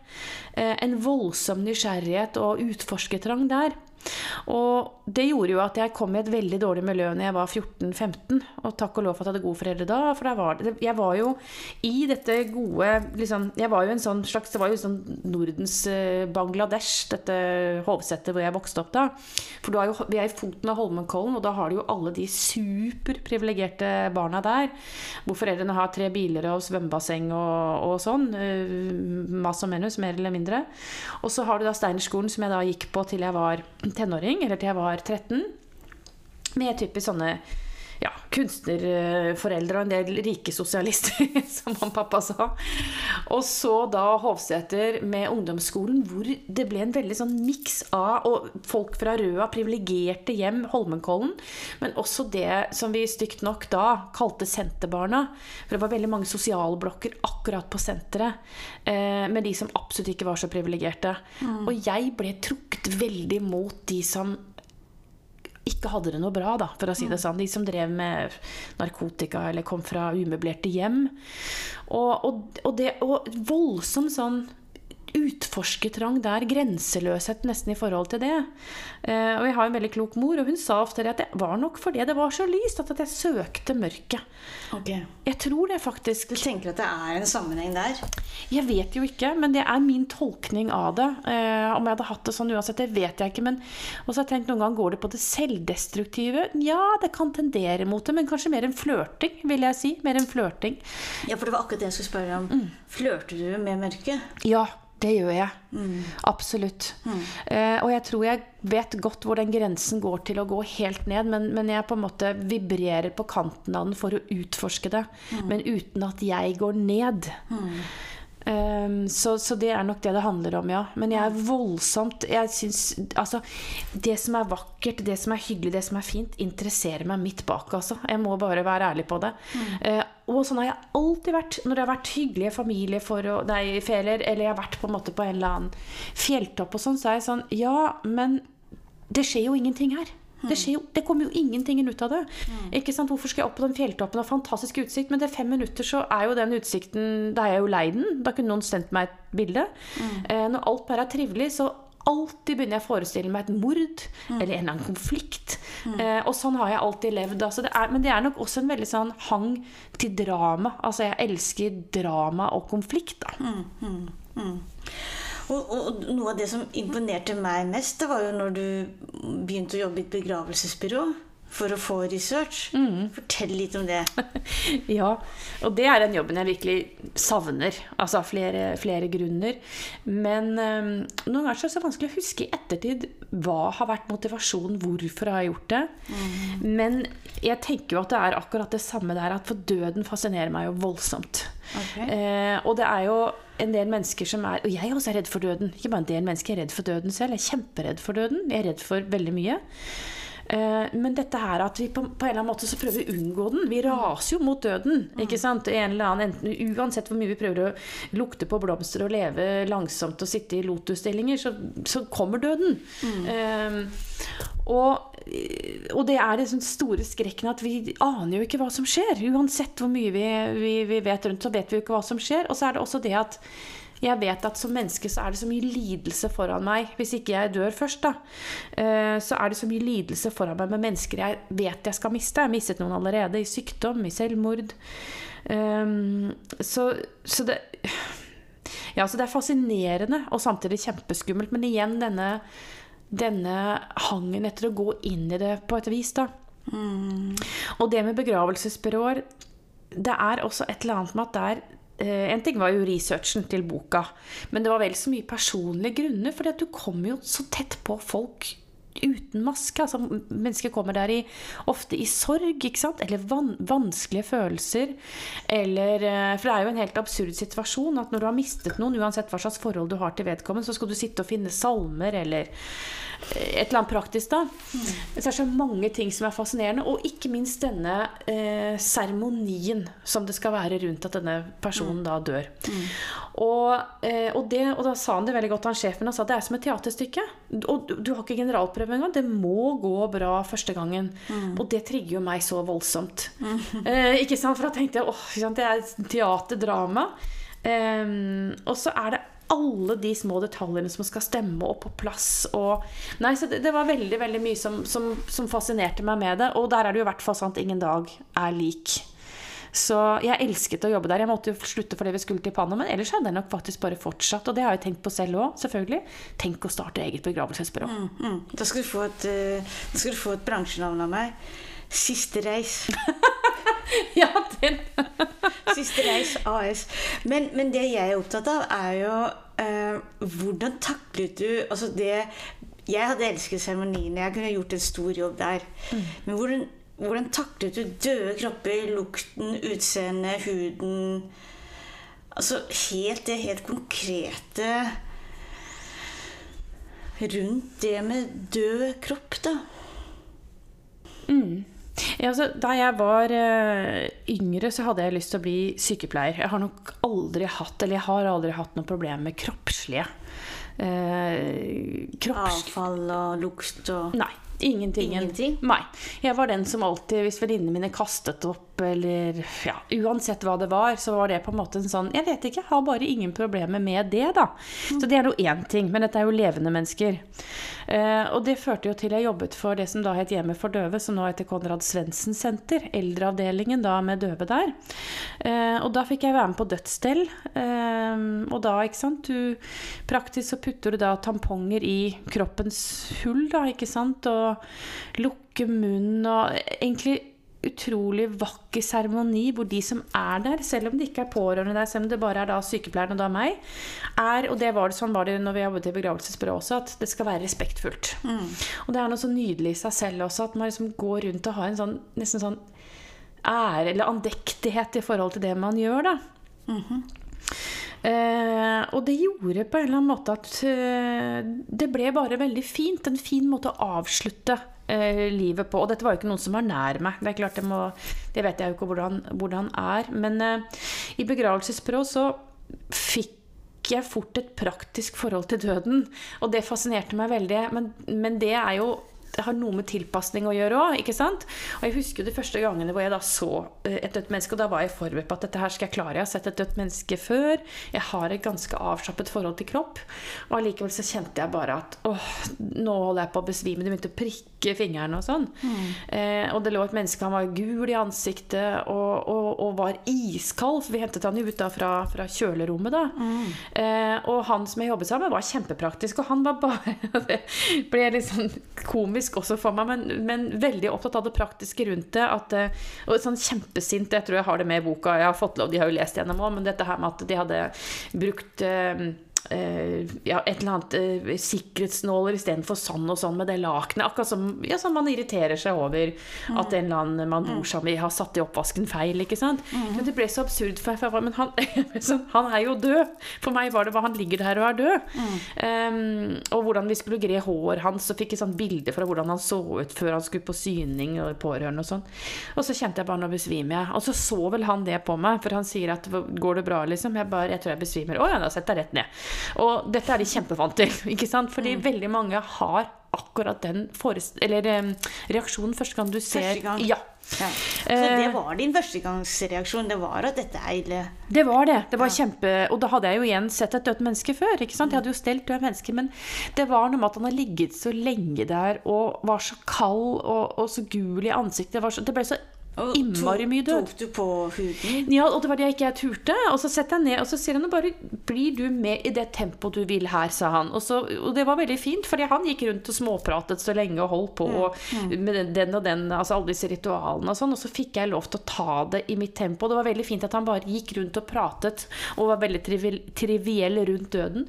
Eh, en voldsom nysgjerrighet og utforskertrang der. Og det gjorde jo at jeg kom i et veldig dårlig miljø når jeg var 14-15. Og takk og lov for at jeg hadde gode foreldre da. For var jeg var jo i dette gode liksom, Jeg var jo en sånn slags Det var jo sånn Nordens eh, Bangladesh, dette hovsettet hvor jeg vokste opp da. For er jo, vi er i foten av Holmenkollen, og da har du jo alle de superprivilegerte barna der. Hvor foreldrene har tre biler og svømmebasseng og, og sånn. eh, Mas og menus, mer eller mindre. Og så har du da Steinerskolen, som jeg da gikk på til jeg var tenåring, eller til jeg var 13. Med typisk sånne ja, kunstnerforeldre og en del rike sosialister, som han pappa sa. Og så da Hovseter med ungdomsskolen, hvor det ble en veldig sånn miks av og folk fra Røa, privilegerte hjem, Holmenkollen, men også det som vi stygt nok da kalte senterbarna. For det var veldig mange sosialblokker akkurat på senteret, eh, med de som absolutt ikke var så privilegerte. Mm. Og jeg ble trukket veldig mot de som ikke hadde det noe bra, da, for å si det sånn. De som drev med narkotika eller kom fra umøblerte hjem. Og, og, og det og voldsom sånn utforskertrang der, grenseløshet nesten i forhold til det. Eh, og jeg har en veldig klok mor, og hun sa ofte at det var nok fordi det var så lyst at jeg søkte mørket. Okay. Jeg tror det faktisk. Du tenker at det er en sammenheng der? Jeg vet jo ikke, men det er min tolkning av det. Eh, om jeg hadde hatt det sånn uansett, det vet jeg ikke. Men også har jeg tenkt noen ganger går det på det selvdestruktive. Ja, det kan tendere mot det, men kanskje mer enn flørting, vil jeg si. Mer enn flørting. Ja, for det var akkurat det jeg skulle spørre om. Mm. Flørter du med mørket? Ja, det gjør jeg. Mm. Absolutt. Mm. Eh, og jeg tror jeg vet godt hvor den grensen går til å gå helt ned, men, men jeg på en måte vibrerer på kanten av den for å utforske det. Mm. Men uten at jeg går ned. Um, så, så, det er nok det det handler om, ja. Men jeg er voldsomt jeg synes, altså, Det som er vakkert, det som er hyggelig, det som er fint, interesserer meg midt bak. Altså. Jeg må bare være ærlig på det. Mm. Uh, og sånn har jeg alltid vært når det har vært hyggelige familiefeller, eller jeg har vært på en måte på en eller annen fjelltopp og sånn, så er jeg sånn Ja, men det skjer jo ingenting her. Det, jo, det, kommer jo ingenting ut av det. Mm. Ikke sant? Hvorfor skal jeg opp på den fjelltoppen og fantastisk utsikt? Men det er fem minutter, så er jo den utsikten Da er jeg jo lei den. Da kunne noen sendt meg et bilde. Mm. Eh, når alt bare er trivelig, så alltid begynner jeg å forestille meg et mord mm. eller en eller annen konflikt. Mm. Eh, og sånn har jeg alltid levd. Altså det er, men det er nok også en veldig sånn hang til drama. Altså jeg elsker drama og konflikt, da. Mm, mm. Og, og, noe av det som imponerte meg mest, det var jo når du begynte å jobbe i et begravelsesbyrå for å få research. Mm. Fortell litt om det. ja, og det er den jobben jeg virkelig savner. Altså flere, flere grunner. Men um, noen ganger er det så vanskelig å huske i ettertid hva har vært motivasjonen, hvorfor har jeg gjort det. Mm. Men jeg tenker jo at det er akkurat det samme der, at for døden fascinerer meg jo voldsomt. Okay. Eh, og det er jo en del mennesker som er Og jeg også er redd for døden. Ikke bare en del mennesker er redd for døden selv. Jeg er kjemperedd for døden. Jeg er redd for veldig mye. Eh, men dette her at vi på, på, en eller annen måte så prøver vi å unngå den. Vi raser jo mot døden. ikke sant? En eller annen, enten, uansett hvor mye vi prøver å lukte på blomster og leve langsomt og sitte i lotusstillinger, så, så kommer døden. Mm. Um, og, og, det er den store skrekken at vi aner jo ikke hva som skjer. Uansett hvor mye vi, vi, vi vet rundt, så vet vi jo ikke hva som skjer. Og så er det også det at jeg vet at som menneske så er det så mye lidelse foran meg. Hvis ikke jeg dør først, da. Eh, så er det så mye lidelse foran meg med mennesker jeg vet jeg skal miste. Jeg har mistet noen allerede. I sykdom, i selvmord. Ehm, så, så det Ja, så det er fascinerende og samtidig kjempeskummelt. Men igjen denne, denne hangen etter å gå inn i det på et vis, da. Mm. Og det med begravelsesbyråer Det er også et eller annet med at der Eh, en ting var jo researchen til boka, men det var vel så mye personlige grunner. For du kommer jo så tett på folk uten maske. Altså, mennesker kommer der i, ofte i sorg, eller van vanskelige følelser. Eller, eh, for det er jo en helt absurd situasjon at når du har mistet noen, uansett hva slags forhold du har til vedkommende, så skal du sitte og finne salmer eller et eller annet praktisk, da. Mm. Så det er så mange ting som er fascinerende. Og ikke minst denne seremonien eh, som det skal være rundt at denne personen mm. da dør. Mm. Og, eh, og, det, og, da sa han det veldig godt, han sjefen. Han sa det er som et teaterstykke. Og du, du har ikke generalprøve engang. Det må gå bra første gangen. Mm. Og det trigger jo meg så voldsomt. Mm. Eh, ikke sant? For da tenkte jeg åh, det er teaterdrama. Um, og så er det alle de små detaljene som skal stemme og på plass. Og, nei, så det, det, var veldig veldig mye som, som, som, fascinerte meg med det. Og der er det jo i hvert fall sant ingen dag er lik. Så jeg elsket å jobbe der. Jeg måtte jo slutte fordi vi skulle til Panama, men ellers hadde jeg nok faktisk bare fortsatt. Og det har jeg tenkt på selv òg, selvfølgelig. Tenk å starte eget begravelsesbyrå. Mm, mm. Da skal du få et, uh, du få et bransjenavn av meg. Siste reis. ja, den. Siste reis AS. Men, men, det jeg er opptatt av, er jo uh, hvordan taklet du altså det, Jeg hadde elsket seremoniene. Jeg kunne gjort en stor jobb der. Mm. Men hvordan hvordan taklet du døde kropper, lukten, utseendet, huden Altså helt det helt konkrete rundt det med død kropp, da. Ja, altså, da jeg var uh, yngre, så hadde jeg lyst til å bli sykepleier. Jeg har nok aldri hatt, eller jeg har aldri hatt noe problem med kroppslige. Uh, kropps... Avfall og lukt og Nei. Ingenting. Ingenting? Nei. Jeg var den som alltid, hvis venninnene mine kastet opp, eller ja, uansett hva det var, så var det på en måte en sånn Jeg vet ikke, jeg har bare ingen problemer med det, da. Så det er jo én ting. Men dette er jo levende mennesker. Eh, og det førte jo til jeg jobbet for det som da het Hjemmet for døve, som nå heter Konrad Svendsen senter. Eldreavdelingen da med døve der. Eh, og da fikk jeg være med på dødsstell. Eh, og da, ikke sant du, Praktisk så putter du da tamponger i kroppens hull, da, ikke sant. Og lukker munnen og egentlig utrolig vakker seremoni hvor de som er der, selv om det ikke er pårørende der, selv om det bare er da sykepleieren og da meg, er, og det var det, sånn var det når vi jobbet i begravelsesbyrå også, at det skal være respektfullt. Og det er noe så nydelig i seg selv også, at man liksom går rundt og har en sånn nesten sånn ære eller andektighet i forhold til det man gjør, da. Eh, og det gjorde på en eller annen måte at eh, det ble bare veldig fint. En fin måte å avslutte eh, livet på. Og dette var jo ikke noen som var nær meg. Det er klart det, må, det vet jeg jo ikke hvordan, hvordan er. Men i begravelsesbyrå så fikk jeg fort et praktisk forhold til døden. Og det fascinerte meg veldig. Men, men det er jo det har noe med tilpasning å gjøre òg. Og jeg husker jo de første gangene hvor jeg da så eh, et dødt menneske, og da var jeg forberedt på at dette her skal jeg klare. Jeg har sett et dødt menneske før. Jeg har et ganske avslappet forhold til kropp. Og allikevel så kjente jeg bare at åh, nå holder jeg på å besvime. Det begynte å prikke fingrene og sånn. Eh, og det lå et menneske, han var gul i ansiktet og, og, og var iskald. For vi hentet han jo ut da fra, fra kjølerommet, da. Eh, og han som jeg jobbet sammen med, var kjempepraktisk. Og han var bare Det ble litt sånn komisk også for meg, men, men veldig opptatt av det praktiske rundt det. At, eh, og sånn kjempesint, jeg tror jeg har det med i boka, jeg har fått lov, de har jo lest gjennom òg, men dette her med at de hadde brukt eh, ja, et eller annet eh, sikkerhetsnåler istedenfor sånn og sånn med det lakenet. Akkurat som ja, man irriterer seg over at en eller annen man bor sammen med, har satt i oppvasken feil. ikke sant? Men det ble så absurd for jeg var- Men han, han er jo død! For meg var det bare han ligger der og er død. Um, og hvordan vi skulle gre håret hans, og fikk et sånt bilde fra hvordan han så ut før han skulle på syning og pårørende og sånn. Og så kjente jeg bare nå besvimer jeg. Og så så vel han det på meg, for han sier at går det bra, liksom? Jeg bare, jeg tror jeg besvimer. Å ja, da setter jeg rett ned. Og dette er de kjempevant til, ikke sant? Fordi veldig mange har akkurat den eller, um, reaksjonen første gang du ser Første gang. Ja. Ja. Så det var din førstegangsreaksjon? Det var at dette er ille? Det var det. det var kjempe... Og da hadde jeg jo igjen sett et dødt menneske før. ikke sant? Jeg hadde jo stelt døde mennesker, men det var noe med at han har ligget så lenge der og var så kald og, og så gul i ansiktet. Det, var så, det ble så Og innmari mye død. Tok du på huden? Ja, og det var det jeg ikke jeg turte. Og så setter jeg ned, og så sier han bare Blir du med i det tempoet du vil her, sa han. Og, så, og det var veldig fint, fordi han gikk rundt og småpratet så lenge og holdt på og, med den, den og den, altså alle disse ritualene og sånn. Og så fikk jeg lov til å ta det i mitt tempo. Det var veldig fint at han bare gikk rundt og pratet og var veldig triviell, triviell rundt døden,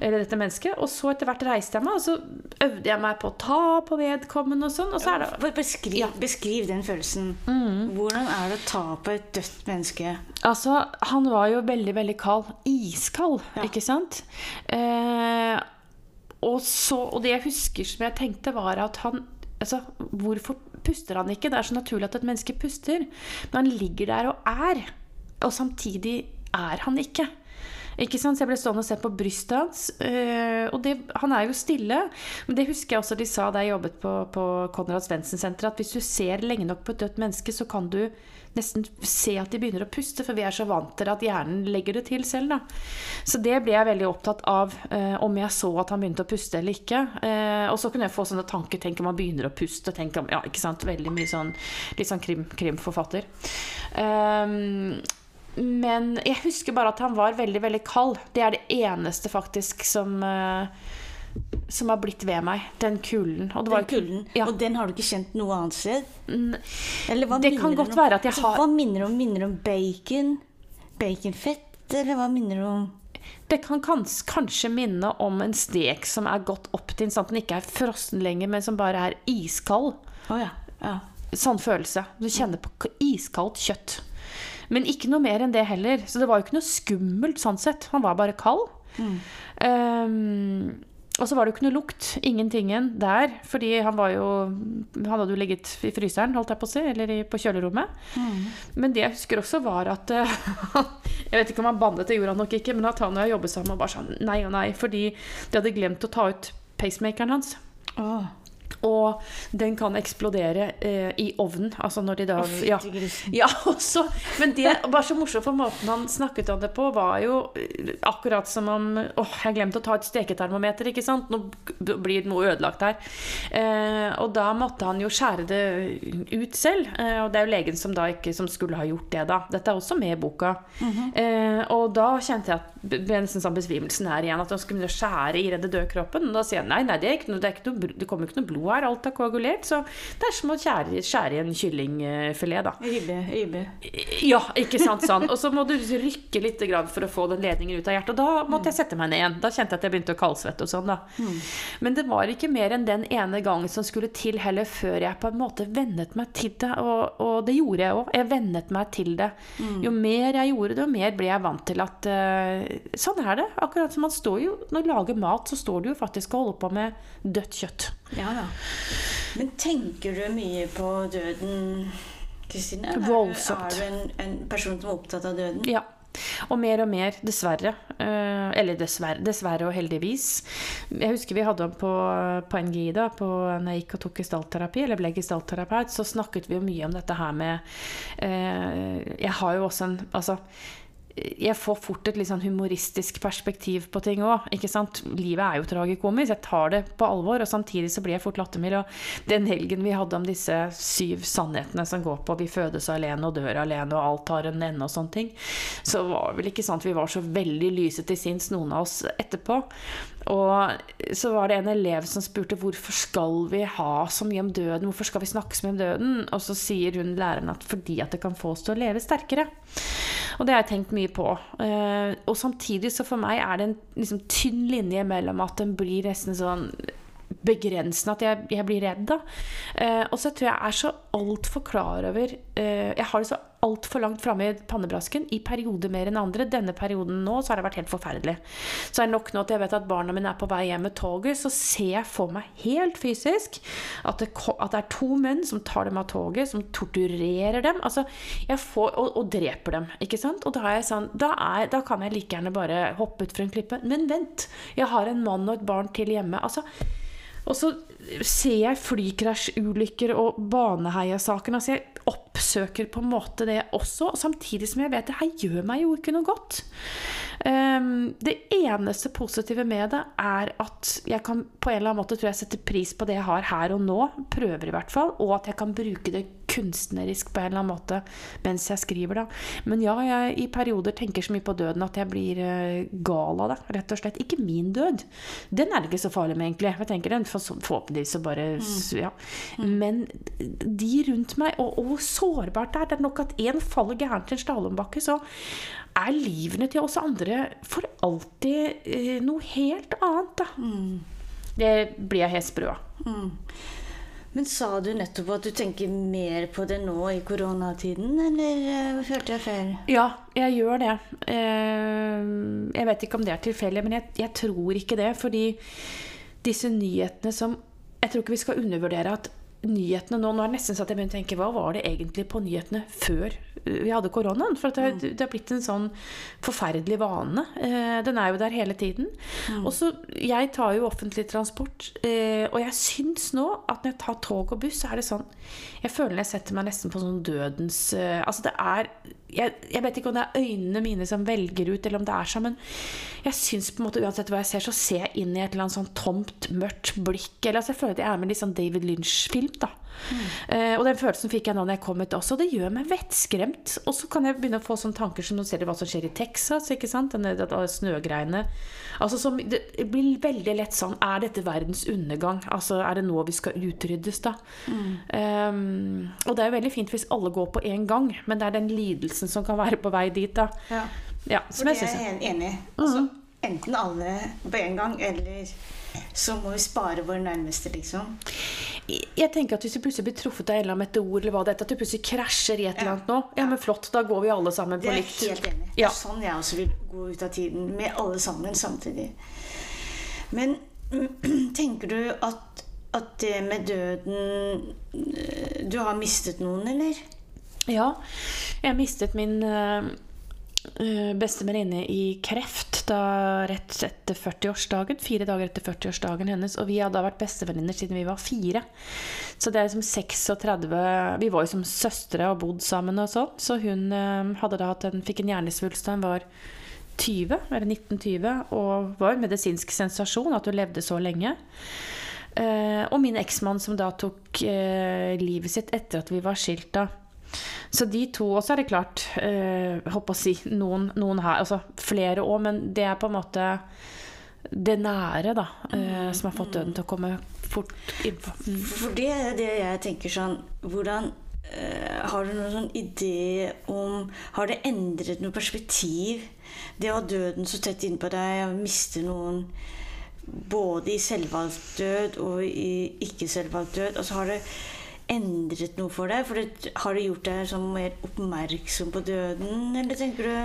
eller dette mennesket. Og så etter hvert reiste jeg meg, og så øvde jeg meg på å ta på vedkommende og sånn. Og så er det Beskriv, Ja. beskriv den følelsen. Hvordan er det å ta på et dødt menneske? Altså, han var jo veldig, veldig kald. Iskald, Ja. ikke sant? Eh, og, så, og det jeg husker som jeg tenkte, var at han Altså, hvorfor puster han ikke? Det er så naturlig at et menneske puster. Men han ligger der og er. Og samtidig er han ikke. Ikke sant? Så jeg ble stående og se på brystet hans. eh, og det, han er jo stille. Men det husker jeg også de sa da jeg jobbet på, på Konrad Svendsen-senteret, at hvis du ser lenge nok på et dødt menneske, så kan du nesten se at de begynner å puste, for vi er så vant til at hjernen legger det til selv. Da. Så det ble jeg veldig opptatt av, eh, om jeg så at han begynte å puste eller ikke. Eh, og så kunne jeg få sånne tanker, tenk om han begynner å puste, tenk om, ja, ikke sant, veldig mye sånn, litt sånn krim, krimforfatter. Ehm, men jeg husker bare at han var veldig, veldig kald. Det er det eneste faktisk som eh, som har blitt ved meg. Den kulden. Og det var Den kulden. Ja. Og den har du ikke kjent noe annet sted? Eller hva Det kan godt om? være at jeg Altså, har- Hva minner om? Minner om bacon? Baconfett? Eller hva minner det om? Det kan kans, kanskje minne om en stek som er gått opp til sånn at den ikke er frossen lenger, men som bare er iskald. Oh, ja. ja. sånn følelse. Du kjenner på iskaldt kjøtt. Men ikke noe mer enn det heller. Så det var jo ikke noe skummelt sånn sett. Han var bare kald. Ehm, og så var det jo ikke noe lukt. Ingentingen der. Fordi han var jo Han hadde jo ligget i fryseren, holdt jeg på å si, eller i, på kjølerommet. Men det jeg husker også, var at uh, Jeg vet ikke om han bannet, det gjorde han nok ikke, men at han og jeg jobbet sammen og bare sånn nei og nei, fordi de hadde glemt å ta ut pacemakeren hans. Åh, Og den kan eksplodere eh, i ovnen. Altså når de da Å, ja. ja, også. Men det var så morsomt, for måten han snakket om det på, var jo eh, akkurat som om Åh, jeg glemte å ta et steketermometer, ikke sant? Nå blir blir noe ødelagt her. Eh, og da måtte han jo skjære det ut selv. Eh, og det er jo legen som da ikke som skulle ha gjort det, da. Dette er også med i boka. eh, og da kjente jeg at det nesten sånn besvimelsen her igjen, at han skulle begynne å skjære i den døde kroppen. Og da sier han nei, nei, det, ikke det, ikke det kommer ikke noe blod her, alt er koagulert. Så det er som å skjære, skjære i en kyllingfilet, da. Ribbe, ribbe. Ja, ikke sant sånn. Og så må du rykke litt for å få den ledningen ut av hjertet. Og da måtte jeg sette meg ned igjen. Da kjente jeg at jeg begynte å kaldsvette og sånn, da. Men det var ikke mer enn den ene gangen som skulle til heller, før jeg på en måte vennet meg til det. Og, og det gjorde jeg òg. Jeg vennet meg til det. Jo mer jeg gjorde det, jo mer ble jeg vant til at uh, Sånn er det. Akkurat som man står jo Når du lager mat, så står du jo faktisk og holder på med dødt kjøtt. Ja da. Men tenker du mye på døden, Kristine? Voldsomt. Er du en, en person som er opptatt av døden? Ja. Og mer og mer, dessverre. Eh, eller dessverre, dessverre og heldigvis. Jeg husker vi hadde om på, på NGI da, på, når jeg gikk og tok gestaltterapi, eller ble gestaltterapeut, så snakket vi jo mye om dette her med eh, Jeg har jo også en Altså jeg får fort et litt sånn humoristisk perspektiv på ting òg. Livet er jo tragikomisk. Jeg tar det på alvor, og samtidig så blir jeg fort lattermild. Og den helgen vi hadde om disse syv sannhetene som går på vi fødes alene og dør alene, og alt har en ende og sånne ting, så var det vel ikke sant vi var så veldig lyse til sinns, noen av oss, etterpå. Og så var det en elev som spurte hvorfor skal vi ha så mye om døden, hvorfor skal vi snakke så mye om døden? Og så sier hun læreren at fordi at det kan få oss til å leve sterkere. Og det har jeg tenkt mye på. Eh, og samtidig så for meg er det en liksom, tynn linje mellom at den blir nesten sånn begrensende at jeg, jeg blir redd, da. Eh, og så tror jeg jeg er så altfor klar over eh, Jeg har det så altfor langt framme i pannebrasken i perioder mer enn andre. Denne perioden nå så har det vært helt forferdelig. Så er det nok nå at jeg vet at barna mine er på vei hjem med toget, så ser jeg for meg helt fysisk at det, at det er to menn som tar dem av toget, som torturerer dem altså, får, og, og dreper dem. ikke sant? Og da, er jeg sånn, da, er, da kan jeg like gjerne bare hoppe utfor en klippe. Men vent, jeg har en mann og et barn til hjemme. altså og så ser jeg flykrasjulykker og Baneheia-saken. Altså jeg oppsøker på en måte det også, samtidig som jeg vet det her gjør meg jo ikke noe godt. Um, det eneste positive med det er at jeg kan på en eller annen måte tror jeg setter pris på det jeg har her og nå, prøver i hvert fall, og at jeg kan bruke det kunstnerisk på en eller annen måte mens jeg skriver. da. Men ja, jeg i perioder tenker så mye på døden at jeg blir eh, gal av det, rett og slett. Ikke min død. Den er det ikke så farlig med, egentlig. Jeg tenker den Forhåpentligvis så bare ja. Men de rundt meg, og, og hvor sårbart det er. Det er nok at én faller gærent i en slalåmbakke, så er livene til oss andre for alltid eh, noe helt annet, da. Det blir jeg helt sprø av. Men sa du nettopp at du tenker mer på det nå i koronatiden, eller eh, hørte jeg feil? Ja, jeg gjør det. Eh, Jeg vet ikke om det er tilfeldig, men jeg, jeg tror ikke det. Fordi disse nyhetene som Jeg tror ikke vi skal undervurdere at nyhetene nå Nå er det nesten så at jeg begynner å tenke hva var det egentlig på nyhetene før vi hadde koronaen? For at det, det har blitt en sånn forferdelig vane. Eh, Den er jo der hele tiden. Og så, Jeg tar jo offentlig transport, eh, og jeg syns nå at når jeg tar tog og buss, så er det sånn Jeg føler jeg setter meg nesten på sånn dødens eh, Altså det er jeg, jeg vet ikke om det er øynene mine som velger ut, eller om det er sånn, men jeg syns på en måte uansett hva jeg ser, så ser jeg inn i et eller annet sånn tomt, mørkt blikk. Eller altså, jeg føler at jeg er med i litt sånn David Lynch-film, da. Eh, og den følelsen fikk jeg nå når jeg kom ut også. Det gjør meg vettskremt. Og så kan jeg begynne å få sånne tanker som nå ser du hva som skjer i Texas, ikke sant? Det- det- snøgreiene. Altså, som, det blir veldig lett sånn Er dette verdens undergang? Altså, er det nå vi skal utryddes, da? Um, og det er jo veldig fint hvis alle går på én gang, men det er den lidelsen som kan være på vei dit, da. Ja. Ja, For som det jeg er jeg en- enig i. Altså, enten alle på en gang, eller så må vi spare våre nærmeste, liksom. Jeg tenker at Hvis du plutselig blir truffet av en eller annen meteor, eller hva det er, at du plutselig krasjer i et eller annet nå, ja, men flott, da går vi alle sammen Det på er jeg likt. helt enig. Ja. Sånn jeg også vil gå ut av tiden, med alle sammen samtidig. Men tenker du at, at det med døden eh, Du har mistet noen, eller? Ja, jeg mistet min øh, beste venninne i kreft da rett etter 40-årsdagen. Fire dager etter 40-årsdagen hennes. Og vi hadde vært bestevenninner siden vi var fire. Så det er liksom 36 Vi var jo som søstre og bodd sammen og sånn. Så hun øh, hadde da hatt en, fikk en hjernesvulst da hun var 20, eller 1920, og var en medisinsk sensasjon at hun levde så lenge. Eh, og min eksmann som da tok eh, livet sitt etter at vi var skilt da. Så de to også er det klart, eh, håper å si, noen, noen her, altså flere òg, men det er på en måte det nære, da, eh, som har fått døden til å komme fort innpå. Mm. For det er det jeg tenker sånn Hvordan eh, Har du noen sånn idé om Har det endret noe perspektiv? Det å ha døden så tett innpå deg, å miste noen både i selvvalgt død og i ikke-selvvalgt død. Altså har det endret noe for deg? For det, har det gjort deg sånn mer oppmerksom på døden, eller tenker du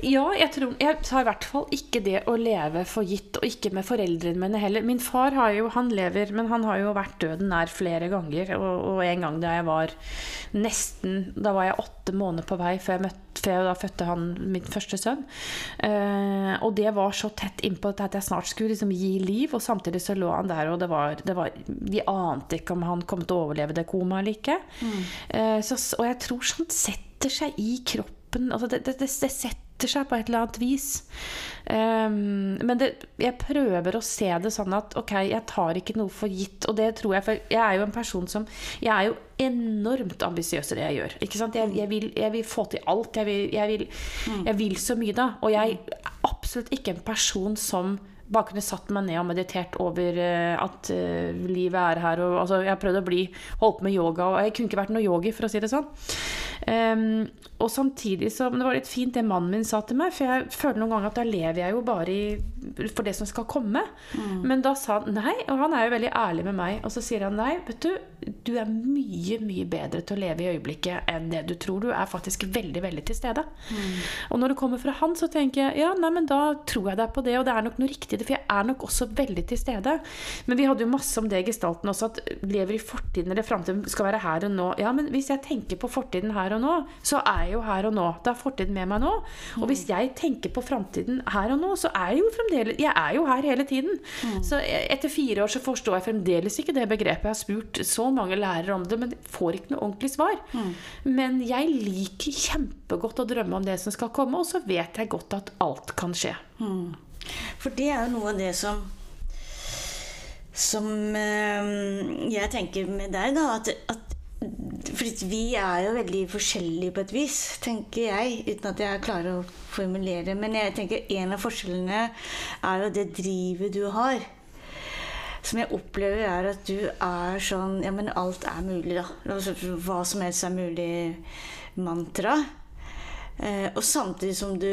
Ja, jeg, tror, jeg tar i hvert fall ikke det å leve for gitt, og ikke med foreldrene mine heller. Min far har jo, han lever, men han har jo vært døden nær flere ganger. Og, og en gang da jeg var nesten Da var jeg åtte måneder på vei før jeg, møtte, før jeg da fødte han min første sønn. Eh, og det var så tett innpå at jeg snart skulle liksom gi liv, og samtidig så lå han der, og det var, det var Vi ante ikke om han kom til å overleve det komaet eller ikke. Eh, så, og jeg tror sånt setter seg i kroppen. Altså det, det, det, det setter seg på et eller annet vis. Um, men det, jeg prøver å se det sånn at ok, jeg tar ikke noe for gitt. Og det tror jeg, for jeg er jo en person som Jeg er jo enormt ambisiøs i det jeg gjør. Ikke sant? Jeg, jeg, vil, jeg vil få til alt. Jeg vil, jeg, vil, jeg vil så mye, da. Og jeg er absolutt ikke en person som bare kunne satt meg ned og meditert over eh, at eh, livet er her. Og, altså, jeg prøvde å bli holdt på med yoga, og jeg kunne ikke vært noe yogi, for å si det sånn. Um, og samtidig så det var litt fint det mannen min sa til meg, for jeg føler noen ganger at da lever jeg jo bare i, for det som skal komme. Men da sa han nei, og han er jo veldig ærlig med meg, og så sier han nei, vet du, du er mye, mye bedre til å leve i øyeblikket enn det du tror. Du er faktisk veldig, veldig til stede. Og når det kommer fra han, så tenker jeg ja, nei, men da tror jeg deg på det, og det er nok noe riktig det, for jeg er nok også veldig til stede. Men vi hadde jo masse om det i gestalten også, at lever i fortiden eller framtiden skal være her og nå. Ja, men hvis jeg tenker på fortiden her og nå, så er jeg jo her og nå. Da er fortiden med meg nå. Og hvis jeg tenker på framtiden her og nå, så er jeg jo fremdeles Jeg er jo her hele tiden. Så etter fire år så forstår jeg fremdeles ikke det begrepet. Jeg har spurt så mange lærere om det, men får ikke noe ordentlig svar. Men jeg liker kjempegodt å drømme om det som skal komme, og så vet jeg godt at alt kan skje. For det er jo noe av det som Som eh, jeg tenker med deg, da. At, at fordi vi er jo veldig forskjellige på et vis, tenker jeg. Uten at jeg klarer å formulere. Men jeg tenker en av forskjellene er jo det drivet du har. Som jeg opplever er at du er sånn Ja, men alt er mulig, da. Altså, hva som helst er mulig-mantra. Eh, og samtidig som du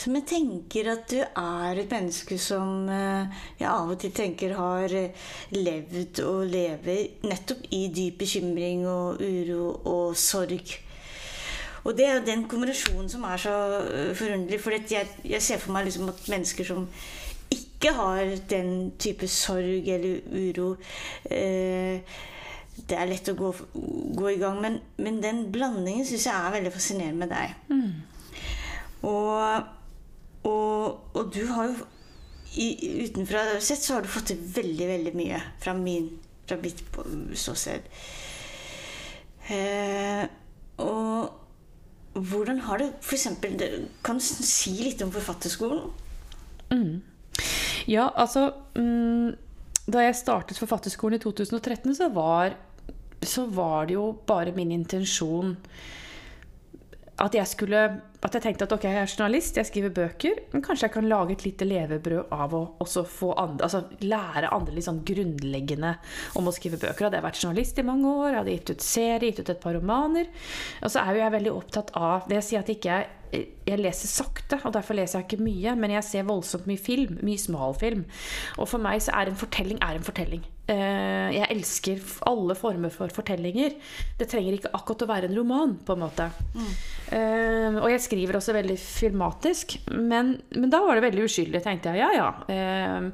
som jeg tenker at du er et menneske som eh, jeg av og til tenker har eh, levd og lever nettopp i dyp bekymring og uro og sorg. Og det er jo den kombinasjonen som er så eh, forunderlig. For jeg, jeg ser for meg liksom at mennesker som ikke har den type sorg eller uro eh, Det er lett å gå, gå i gang, men, men den blandingen syns jeg er veldig fascinerende med deg. Og og, og du har jo i, Utenfra sett så har du fått til veldig, veldig mye fra, min, fra mitt ståsted. Eh, og hvordan har for eksempel, Kan du si litt om forfatterskolen? Ja, altså mm, Da jeg startet Forfatterskolen i 2013, så var, så var det jo bare min intensjon at jeg skulle At jeg tenkte at ok, jeg er journalist, jeg skriver bøker, men kanskje jeg kan lage et lite levebrød av å andre, altså lære andre litt sånn grunnleggende om å skrive bøker. Hadde jeg vært journalist i mange år, hadde gitt ut serie, gitt ut et par romaner. Og så er jo jeg veldig opptatt av det jeg sier at ikke jeg jeg leser sakte, og derfor leser jeg ikke mye. Men jeg ser voldsomt mye film. Mye smal film. Og for meg så er en fortelling er en fortelling. Eh, jeg elsker alle former for fortellinger. Det trenger ikke akkurat å være en roman, på en måte. Mm. Og jeg skriver også veldig filmatisk. Men, men, da var det veldig uskyldig, tenkte jeg. Ja, ja. Uh,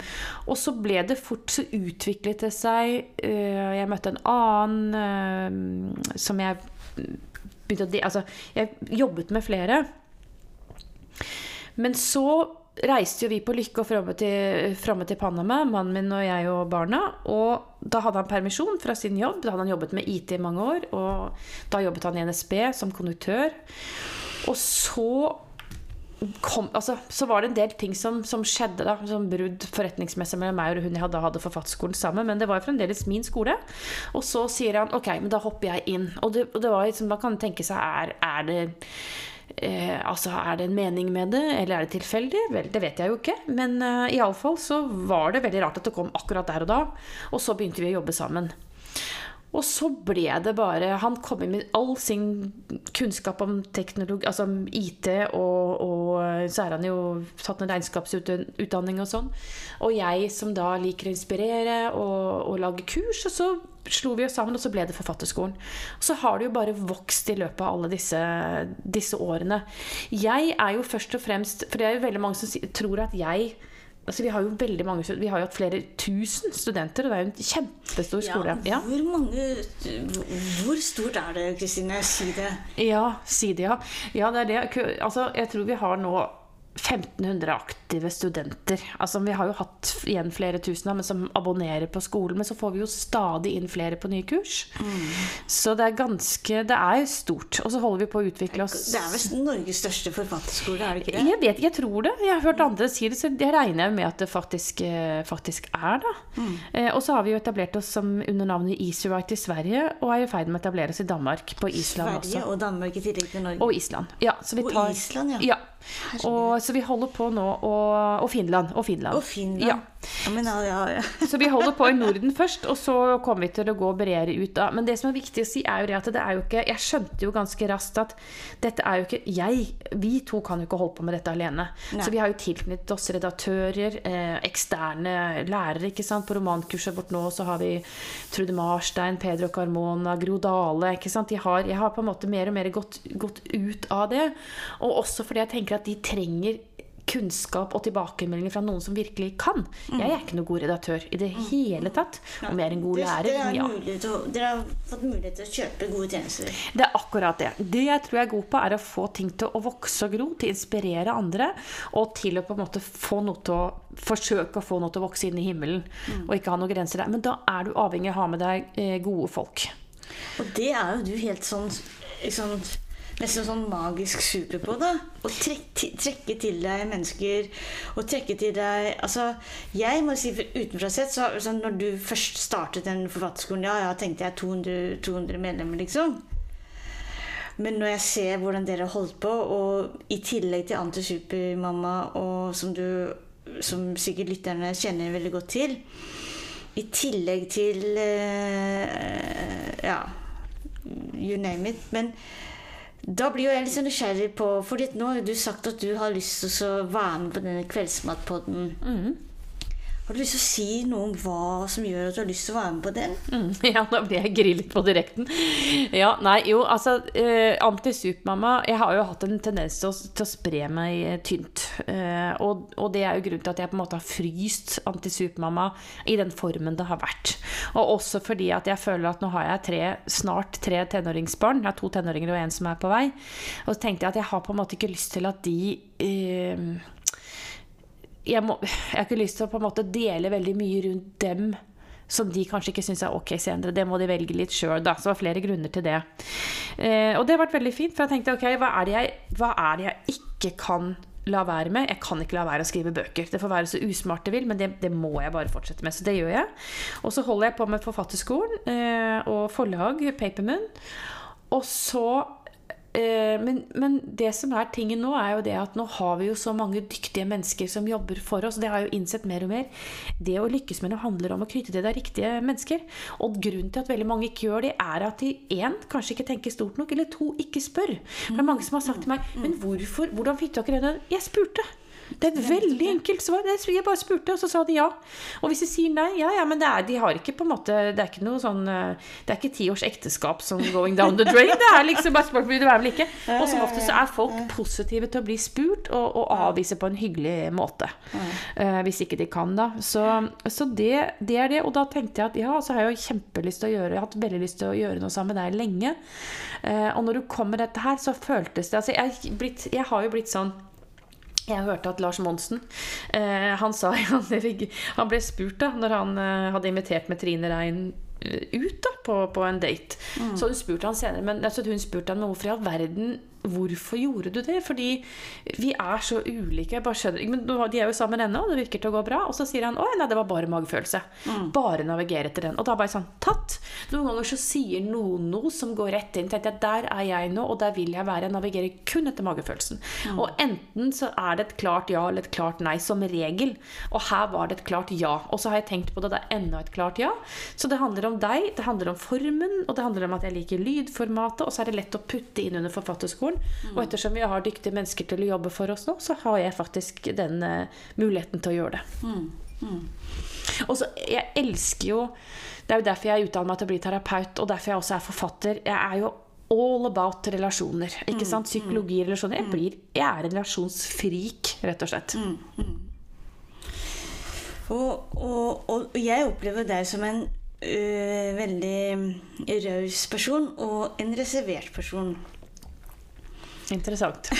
og så ble det fort Så utviklet det seg. Jeg møtte en annen som jeg begynte å Altså, jeg jobbet med flere. Men så reiste jo vi på Lykke og framme til, framme til Panama, mannen min og jeg og barna. Og da hadde han permisjon fra sin jobb. Da hadde han jobbet med IT i mange år. Og da jobbet han i NSB som konduktør. Og så kom, altså, så var det en del ting som, som skjedde, da, som brudd forretningsmessig mellom meg og hun jeg hadde, hadde forfatterskolen sammen. Men det var fremdeles min skole. Og så sier han ok, men da hopper jeg inn. Og det, og det var liksom, man kan tenke seg er, er det Eh, altså, Er det en mening med det, eller er det tilfeldig? Vel, det vet jeg jo ikke. Men eh, iallfall så var det veldig rart at det kom akkurat der og da. Og så begynte vi å jobbe sammen. Og så ble det bare Han kom inn med all sin kunnskap om teknologi, altså IT, og, og så er han jo tatt en regnskapsutdanning og sånn. Og jeg som da liker å inspirere og, og lage kurs, og så slo vi oss sammen, og så ble det Forfatterskolen. Og så har det jo bare vokst i løpet av alle disse, disse årene. Jeg er jo først og fremst For det er jo veldig mange som tror at jeg Altså, vi har jo veldig mange Vi har jo hatt flere tusen studenter, og det er jo en kjempestor skole. Ja, hvor, mange, hvor stort er det, Kristine? Si det. Ja, si det, ja. ja det er det. Altså, jeg tror vi har nå 1500 aktive studenter. Altså, vi har jo hatt igjen flere tusen men som abonnerer på skolen. Men så får vi jo stadig inn flere på nye kurs. Mm. Så det er ganske Det er jo stort. Og så holder vi på å utvikle oss. Det er vel Norges største forfatterskole, er det ikke det? Jeg vet ikke, jeg tror det. Jeg har hørt andre si det, så jeg regner med at det faktisk, eh, faktisk er da. Mm. Eh, og så har vi jo etablert oss som under navnet Easy i Sverige, og er i ferd med å etablere oss i Danmark. På Island Sverige også. Sverige og Danmark i tillegg til Norge. Og Island. Ja, så vi tar, og Island, ja. ja. Og, så vi holder på nå og, og Finland. Og Finland. Og Finland. Ja. Ja, men, ja, så vi holder på i Norden først, og så kommer vi til å gå bredere ut. Da. Men det som er viktig å si, er jo det at det er jo ikke Jeg skjønte jo ganske raskt at dette er jo ikke Jeg, vi to kan jo ikke holde på med dette alene. Nei. Så vi har jo tilknyttet oss redaktører, eh, eksterne lærere. ikke sant? På romankurset vårt nå så har vi Trude Marstein, Pedro Carmona, Gro Dale. ikke sant? Har, jeg har på en måte mer og mer gått, gått ut av det. Og også fordi jeg tenker at de trenger kunnskap og tilbakemeldinger fra noen som virkelig kan. Mm. Jeg er ikke noen god redaktør i det mm. hele tatt. Om jeg er en god lærer, dere, ja. Å, dere har fått mulighet til å kjøpe gode tjenester. Det er akkurat det. Det jeg tror jeg er god på, er å få ting til å vokse og gro, til å inspirere andre, og til å på en måte få noe til å forsøke å få noe til å vokse inn i himmelen, mm. og ikke ha noen grenser der. Men da er du avhengig av å ha med deg eh, gode folk. Og det er jo du helt sånn, sånn nesten sånn magisk super på. da Å trekke, til deg mennesker. Og trekke til deg Altså, jeg må si utenfra sett, så, så når du først startet den forfatterskolen, ja, ja, tenkte jeg 200, 200 medlemmer, liksom. Men når jeg ser hvordan dere holdt på, og i tillegg til Antisupermamma, og som du som sikkert lytterne kjenner veldig godt til, i tillegg til uh, Ja, you name it. Men da blir jo jeg litt sånn nysgjerrig på For nå har du sagt at du har lyst til å være med på denne Kveldsmatpodden. Mm. Har du lyst til å si noe om hva som gjør at du har lyst til å være med på den? Mm, ja, da blir jeg grillet på direkten. Ja, nei, jo, altså eh, Antisupermamma Jeg har jo hatt en tendens til å, til å spre meg eh, tynt. Eh, og, og, det er jo grunnen til at jeg på en måte har fryst Antisupermamma i den formen det har vært. Og også fordi at jeg føler at nå har jeg tre, snart tre tenåringsbarn. Jeg har to tenåringer og en som er på vei. Og så tenkte jeg at jeg har på en måte ikke lyst til at de eh, jeg, må, jeg, har ikke lyst til å på en måte dele veldig mye rundt dem som de kanskje ikke syns er ok senere. Det må de velge litt sjøl, da. Så det var flere grunner til det. Eh, og det har vært veldig fint, for jeg tenkte ok, hva er, jeg, hva er det jeg ikke kan la være med? Jeg kan ikke la være å skrive bøker. Det får være så usmart det vil, men det, det må jeg bare fortsette med. Så det gjør jeg. Og så holder jeg på med Forfatterskolen eh, og forlag, Papermoon. Og så men, men det som er tingen nå, er jo det at nå har vi jo så mange dyktige mennesker som jobber for oss. Det har jeg jo innsett mer og mer. Det å lykkes med noe handler om å knytte til deg riktige mennesker. Og grunnen til at veldig mange ikke gjør det, er at de én, kanskje ikke tenker stort nok, eller to, ikke spør. Det er mange som har sagt til meg Men hvorfor, hvordan fikk dere det? Jeg spurte. Det er et veldig enkelt svar. Jeg bare spurte, og så sa de ja. Og hvis de sier nei, ja ja, men det er, de har ikke på en måte Det er ikke noe sånn eh, Det er ikke ti års ekteskap som going down the drain. Det er liksom bare spørsmål det er vel ikke. Og som ofte så er folk positive til å bli spurt, og, og avvise på en hyggelig måte. Uh, hvis ikke de kan, da. Så, så det, det, er det. Og da tenkte jeg at ja, så har jeg jo kjempelyst til å gjøre Jeg har hatt veldig lyst til å gjøre noe sammen med deg lenge. Uh, og når du kom med dette her, så føltes det Altså, jeg, blitt, jeg har jo blitt sånn jeg hørte at Lars Monsen eh, han, sa, han, ble spurt da når han eh, hadde invitert med Trine Rein eh, ut da, på, på en date. Mm. Så hun spurte han senere Men altså, hun spurte han, men hvorfor i all verden Hvorfor gjorde du det? Fordi vi er så ulike. Jeg bare Men De er jo sammen ennå, og det virker til å gå bra. Og så sier han å nei, det var bare magefølelse. Mm. Bare navigere etter den. Og da bare sånn Tatt! Noen ganger så sier noen noe som går rett inn. Tenkte jeg, Der er jeg nå, og der vil jeg være. Jeg navigerer kun etter magefølelsen. Mm. Og enten så er det et klart ja eller et klart nei, som regel. Og her var det et klart ja. Og så har jeg tenkt på det, det er enda et klart ja. Så det handler om deg, det handler om formen, og det handler om at jeg liker lydformatet, og så er det lett å putte inn under forfatterskolen. Mm. Og ettersom vi har dyktige mennesker til å jobbe for oss nå, så har jeg faktisk den uh, muligheten til å gjøre det. Mm. Mm. Og så, Jeg elsker jo Det er jo derfor jeg utdanner meg til å bli terapeut, og derfor jeg også er forfatter. Jeg er jo all about relasjoner. ikke sant? Psykologi, relasjoner. Jeg, blir, jeg er relasjonsfrik, rett og slett. Mm, og, og, og, jeg opplever deg som en ø, veldig raus person og en reservert person. Interessant.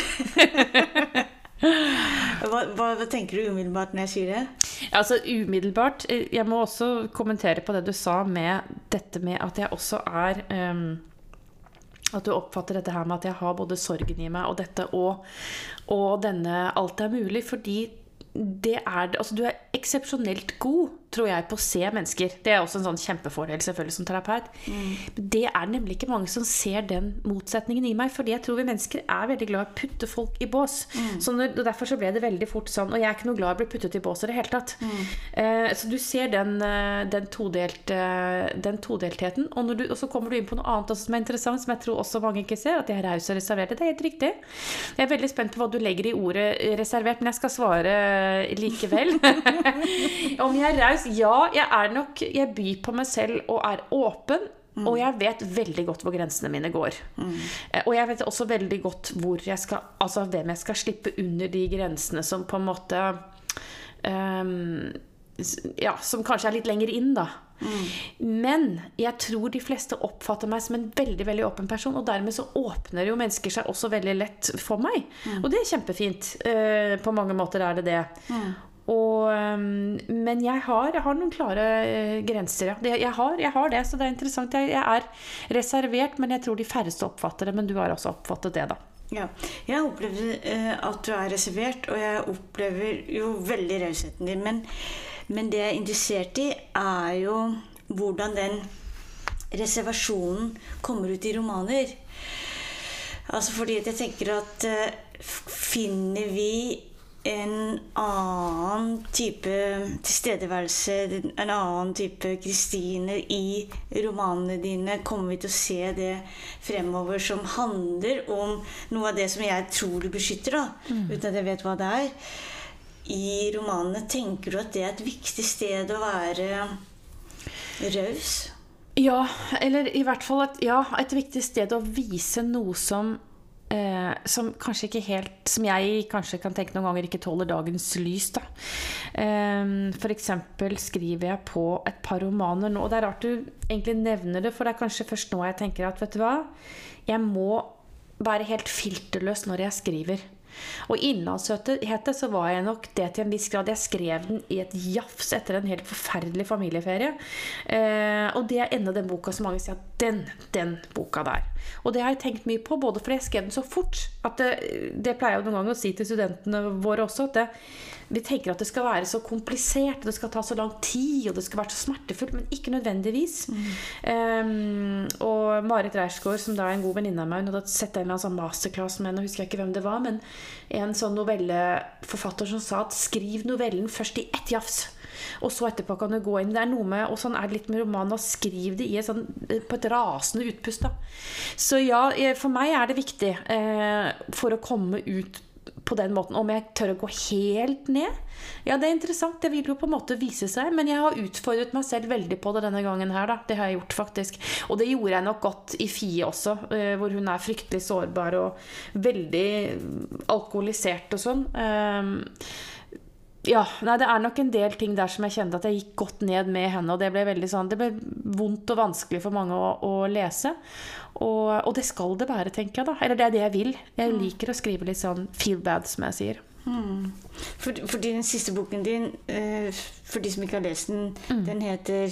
hva, hva, hva, tenker du umiddelbart når jeg sier det? Altså umiddelbart eh, Jeg må også kommentere på det du sa med dette med at jeg også er um, At du oppfatter dette her med at jeg har både sorgen i meg og dette og, og denne Alt er mulig. Fordi det er Altså, du er eksepsjonelt god tror jeg, på å se mennesker. Det er også en sånn kjempefordel selvfølgelig som terapeut. Mm. Det er nemlig ikke mange som ser den motsetningen i meg, fordi jeg tror vi mennesker er veldig glad i å putte folk i bås. Mm. Så når, og Derfor så ble det veldig fort sånn. Og jeg er ikke noe glad i å bli puttet i bås i det hele tatt. Mm. Eh, så du ser den, eh, den, todelt, den todeltheten. Og, du, og, så kommer du inn på noe annet også som er interessant, som jeg tror også mange ikke ser, at de er rause og reserverte. Det er helt riktig. Jeg er veldig spent på hva du legger i ordet reservert, men jeg skal svare likevel. Om jeg er raus ja, jeg er nok Jeg byr på meg selv og er åpen. Mm. Og jeg vet veldig godt hvor grensene mine går. Mm. Og jeg vet også veldig godt hvor jeg skal, altså hvem jeg skal slippe under de grensene som på en måte um, Ja, som kanskje er litt lenger inn, da. Mm. Men jeg tror de fleste oppfatter meg som en veldig veldig åpen person. Og dermed så åpner jo mennesker seg også veldig lett for meg. Mm. Og det er kjempefint. Uh, på mange måter er det det. Og, ehm, men jeg har, jeg har, noen klare uh, grenser, ja. Jeg har, jeg har, det, så det er interessant. Jeg, jeg, er reservert, men jeg tror de færreste oppfatter det. Men du har også oppfattet det, da. Ja. Jeg opplever uh, at du er reservert, og jeg opplever jo veldig rausheten din. Men, men, det jeg er interessert i, er jo hvordan den reservasjonen kommer ut i romaner. Altså fordi jeg tenker at uh, finner vi en annen type tilstedeværelse, en annen type Kristine i romanene dine? Kommer vi til å se det fremover som handler om noe av det som jeg tror du beskytter, da, mm. uten at jeg vet hva det er? I romanene, tenker du at det er et viktig sted å være raus? Ja, eller i hvert fall et, ja, et viktig sted å vise noe som Eh, som kanskje ikke helt Som jeg kanskje kan tenke noen ganger ikke tåler dagens lys. da eh, F.eks. skriver jeg på et par romaner nå. Og det er rart du egentlig nevner det, for det er kanskje først nå jeg tenker at vet du hva, jeg må være helt filterløs når jeg skriver. Og innlandshete så var jeg nok det til en viss grad. Jeg skrev den i et jafs etter en helt forferdelig familieferie. Eh, og det er enda den boka som mange sier at den, den boka der. Og det har jeg tenkt mye på, både fordi jeg skrev den så fort. at Det, det pleier jeg noen ganger å si til studentene våre også. at det, vi tenker at det skal være så komplisert, det skal ta så lang tid, og det skal være så smertefullt, men ikke nødvendigvis. Mm. Um, og Marit Reisgaard, som da er en god venninne av meg, hun hadde sett en eller annen sånn masterclass med nå husker jeg ikke hvem det var, men en sånn novelleforfatter som sa at skriv novellen først i ett jafs. Og så etterpå kan du gå inn. Det er noe med, og sånn er det litt med romanen. Og skriv det i et sånn, eh, på et rasende utpust. Da. Så ja, eh, for meg er det viktig eh, for å komme ut på den måten. Om jeg tør å gå helt ned? Ja, det er interessant. Det vil jo på en måte vise seg. Men jeg har utfordret meg selv veldig på det denne gangen her, da. Det har jeg gjort, faktisk. Og det gjorde jeg nok godt i Fie også, eh, hvor hun er fryktelig sårbar og veldig alkoholisert og sånn. Ja, nei, det er nok en del ting der som jeg kjente at jeg gikk godt ned med henne. Og det ble veldig sånn, det ble vondt og vanskelig for mange å, å lese. Og, og, det skal det være, tenker jeg. da. Eller det er det jeg vil. Jeg mm. liker å skrive litt sånn feel bad, som jeg sier. Mm. For, fordi den siste boken din, uh, for de som ikke har lest den, mm. den heter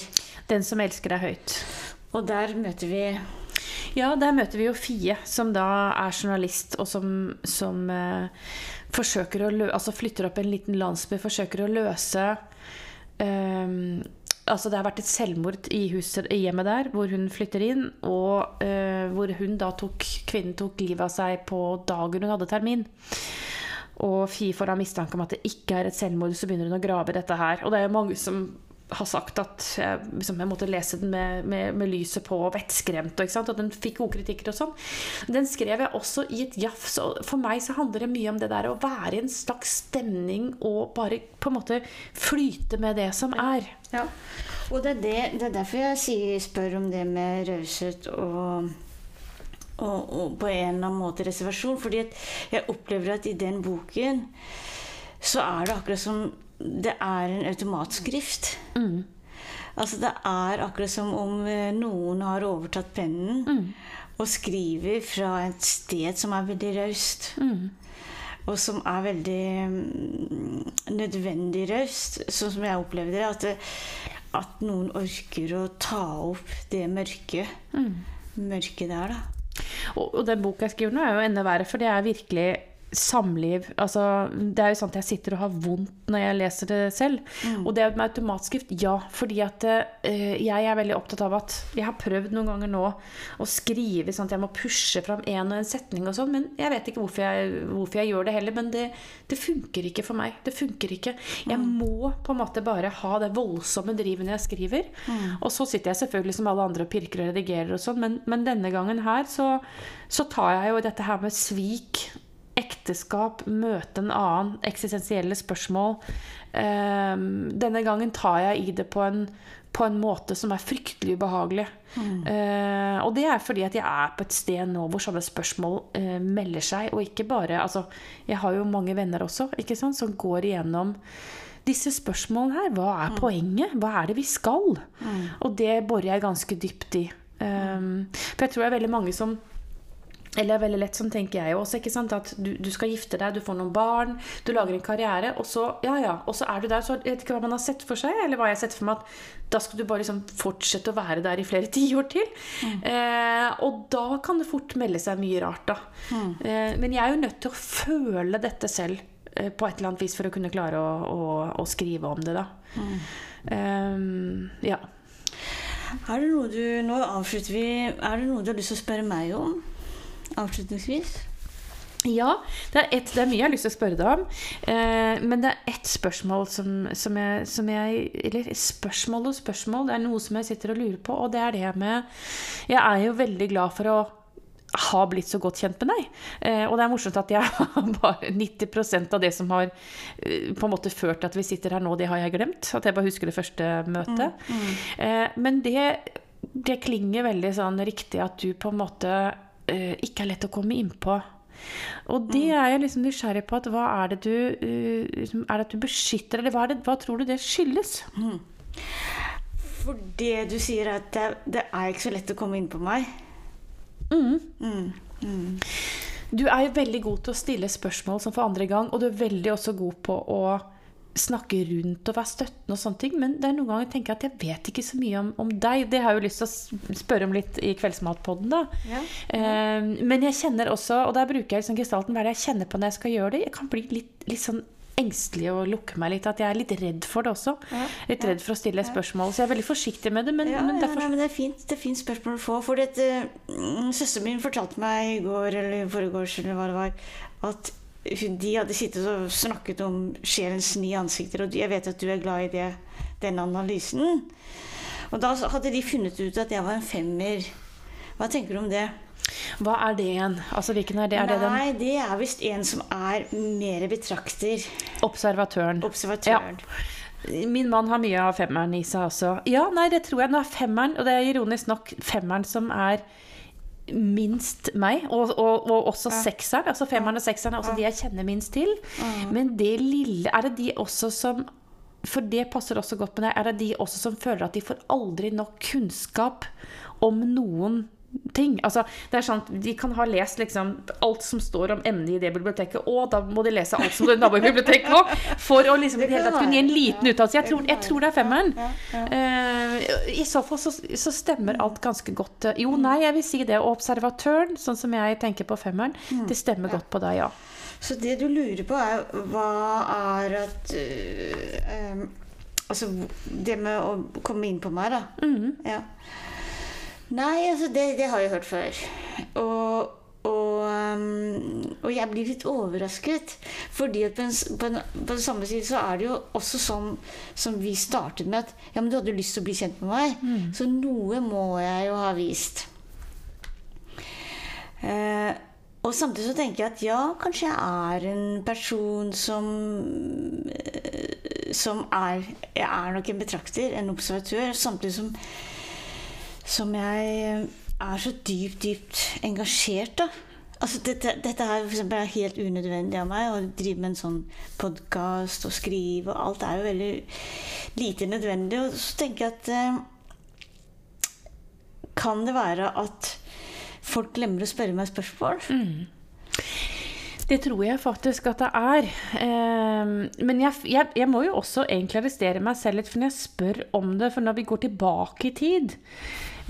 'Den som elsker deg høyt'. Og der møter vi Ja, der møter vi jo Fie, som da er journalist, og som, som uh, forsøker å lø altså flytter opp en liten landsby, forsøker å løse um, Altså Det har vært et selvmord i, huset, i hjemmet der, hvor hun flytter inn. Og uh, hvor hun da tok, kvinnen tok livet av seg på dagen hun hadde termin. Og Fie får da mistanke om at det ikke er et selvmord, så begynner hun å grave dette her. Og det er jo mange som har sagt at jeg, liksom, jeg måtte lese den med, med, med lyset på og vettskremt. Og, og den fikk gode kritikker og sånn. Den skrev jeg også i et jafs. Og for meg så handler det mye om det der å være i en slags stemning og bare på en måte flyte med det som er. Ja. Og det er, det, det er derfor jeg sier, spør om det med raushet og, og, og, på en eller annen måte reservasjon. Fordi jeg opplever at i den boken så er det akkurat som det er en automatskrift. Mm. Altså det er akkurat som om eh, noen har overtatt pennen mm. og skriver fra et sted som er veldig raust. Mm. Og som er veldig mm, nødvendig raust, sånn som jeg opplevde det. At, det, at noen orker å ta opp det mørke. Mm. Mørket der, da. Og, og den boka jeg skriver nå, er jo enda verre, for det er virkelig samliv altså, Det er jo sånn at jeg sitter og har vondt når jeg leser det selv. Mm. Og det med automatskrift, ja. Fordi at uh, jeg er veldig opptatt av at Jeg har prøvd noen ganger nå å skrive sånn at jeg må pushe fram en og en setning og sånn, men jeg vet ikke hvorfor jeg, hvorfor jeg gjør det heller. Men det, det, funker ikke for meg. Det funker ikke. Jeg mm. må på en måte bare ha det voldsomme drivet når jeg skriver. Mm. Og så sitter jeg selvfølgelig som alle andre og pirker og redigerer og sånn, men, men, denne gangen her så, så tar jeg jo dette her med svik ekteskap, møte en annen, eksistensielle spørsmål. Um, denne gangen tar jeg i det på en, på en måte som er fryktelig ubehagelig. Mm. Uh, og det er fordi at jeg er på et sted nå hvor sånne spørsmål uh, melder seg. Og ikke bare Altså, jeg har jo mange venner også ikke sant, som går igjennom disse spørsmålene her. Hva er mm. poenget? Hva er det vi skal? Mm. Og det borer jeg ganske dypt i. Um, for jeg tror det er veldig mange som eller veldig lett sånn tenker jeg også. ikke sant, At du, du, skal gifte deg, du får noen barn, du lager en karriere, og så ja, ja, og så er du der. så Jeg vet ikke hva man har sett for seg, eller hva jeg har sett for meg at da skal du bare liksom fortsette å være der i flere tiår til. Mm. Eh, og da kan det fort melde seg mye rart, da. Mm. Eh, men jeg er jo nødt til å føle dette selv eh, på et eller annet vis for å kunne klare å, å, å skrive om det, da. Mm. Eh, ja. Er det noe du, nå avslutter vi. Er det noe du har lyst til å spørre meg om? Avslutningsvis? Ja, det er, et, det er, mye jeg har lyst til å spørre deg om. Eh, men det er ett spørsmål som, som, jeg, som, jeg, Eller spørsmål og spørsmål. Det er noe som jeg sitter og lurer på, og det er det med Jeg er jo veldig glad for å ha blitt så godt kjent med deg. Eh, og det er morsomt at jeg har bare 90% av det som har eh, på en måte ført til at vi sitter her nå, det har jeg glemt. At jeg bare husker det første møtet. Mm, mm. Eh, men det, det klinger veldig sånn riktig at du på en måte uh, ikke er lett å komme innpå. Og det mm. er jeg liksom nysgjerrig på. at Hva er det du, uh, er det at du beskytter, eller hva, det, hva, tror du det skyldes? Mm. For det du sier, at det, det, er ikke så lett å komme inn på meg. Mm. mm. mm. Du er jo veldig god til å stille spørsmål som for andre gang, og du er veldig også god på å snakke rundt og være støttende og sånne ting. Men det er noen ganger jeg tenker at jeg vet ikke så mye om, om deg. Det har jeg jo lyst til å spørre om litt i Kveldsmatpodden, da. Ja. Um, men jeg kjenner også, og der bruker jeg liksom gestalten, hva er det jeg kjenner på når jeg skal gjøre det? Jeg kan bli litt, litt sånn engstelig og lukke meg litt. At jeg er litt redd for det også. Ja, Litt redd for å stille spørsmål. Så jeg er veldig forsiktig med det. Men, men derfor nei, men det er fint, det er fint spørsmål å få. For dette, mm, søsteren min fortalte meg i går eller i foregårs eller hva det var, at de hadde sittet og snakket om sjelens ni ansikter, og jeg vet at du er glad i det, den analysen. Og da hadde de funnet ut at jeg var en femmer. Hva tenker du om det? Hva er det igjen? Altså hvilken er det? Er det den Nei, det er visst en som er mer betrakter. observatøren? Observatøren. Min mann har mye av femmeren i seg også. Ja, nei, det tror jeg. Nå er femmeren, og det er ironisk nok femmeren som er minst meg, og, og, og også sekseren. Altså femmeren og sekseren er også de jeg kjenner minst til. Men det lille Er det de også som For det passer også godt med deg. Er det de også som føler at de får aldri nok kunnskap om noen ting. Altså, det er sånn De kan ha lest liksom alt som står om emnet i det biblioteket, og da må de lese alt som i nabobiblioteket òg, for å liksom det hele tatt kunne gi en liten uttalelse. Jeg, tror- jeg tror det er femmeren. Uh, I så fall så, så stemmer alt ganske godt. Jo, nei, jeg vil si det. Og observatøren, sånn som jeg tenker på femmeren, det stemmer godt på deg, ja. Så det du lurer på, er hva er at øh, ehm, Altså det med å komme inn på meg, da. Ja. Nei, altså det, det har jeg hørt før. Og, og, ehm, og jeg blir litt overrasket. Fordi at på, en, på, en, på samme side så er det jo også sånn som vi startet med at Ja, men du hadde lyst til å bli kjent med meg. Så noe må jeg jo ha vist. Eh, og samtidig så tenker jeg at ja, kanskje jeg er en person som eh, Som er Jeg er nok en betrakter, en observatør. Samtidig som Som jeg er så dypt, dypt engasjert, da. Altså dette, dette her er helt unødvendig av meg. Å drive med en sånn podkast og skrive og alt er jo veldig lite nødvendig. Og så tenker jeg at eh, Kan det være at folk glemmer å spørre meg spørsmål? Det tror jeg faktisk at det er. Eh, men jeg, jeg, jeg må jo også egentlig arrestere meg selv litt, for når jeg spør om det, for når vi går tilbake i tid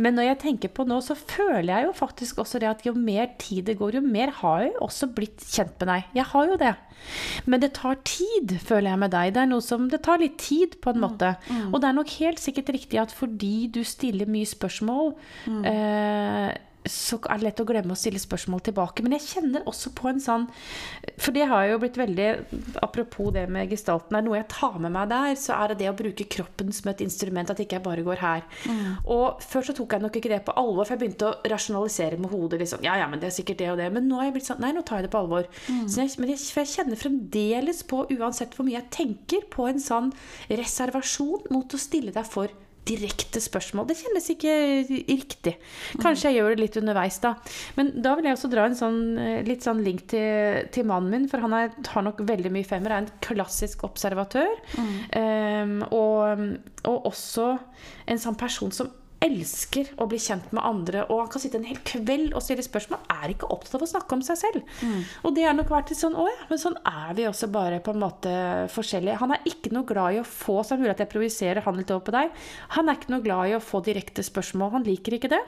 Men når jeg tenker på nå, så føler jeg jo faktisk også det at jo mer tid det går, jo mer har jeg også blitt kjent med deg. Jeg har jo det. Men det tar tid, føler jeg med deg. Det er noe som, det tar litt tid, på en måte. Og det er nok helt sikkert riktig at fordi du stiller mye spørsmål eh, så er det lett å glemme å stille spørsmål tilbake. Men jeg kjenner også på en sånn For det har jo blitt veldig Apropos det med gestalten, er noe jeg tar med meg der, så er det det å bruke kroppen som et instrument. At ikke jeg bare går her. Og før så tok jeg nok ikke det på alvor, for jeg begynte å rasjonalisere med hodet. liksom, ja, ja, men det er sikkert det og det, Men nå har jeg blitt sånn Nei, nå tar jeg det på alvor. Så jeg, men jeg, for jeg kjenner fremdeles på, uansett hvor mye jeg tenker, på en sånn reservasjon mot å stille deg for direkte spørsmål. Det kjennes ikke riktig. Kanskje jeg gjør det litt underveis, da. Men da vil jeg også dra en sånn, eh, litt sånn link til, til mannen min, for han er, har nok veldig mye femmer. Er en klassisk observatør. Um, og, og også en sånn person som elsker å bli kjent med andre, og han kan sitte en hel kveld og stille spørsmål. Er ikke opptatt av å snakke om seg selv. Og det har nok vært litt sånn Å ja, men sånn er vi også bare på en måte forskjellige. Han er ikke noe glad i å få Så er det mulig at jeg projiserer han litt over på deg. Han er ikke noe glad i å få direkte spørsmål. Han liker ikke det.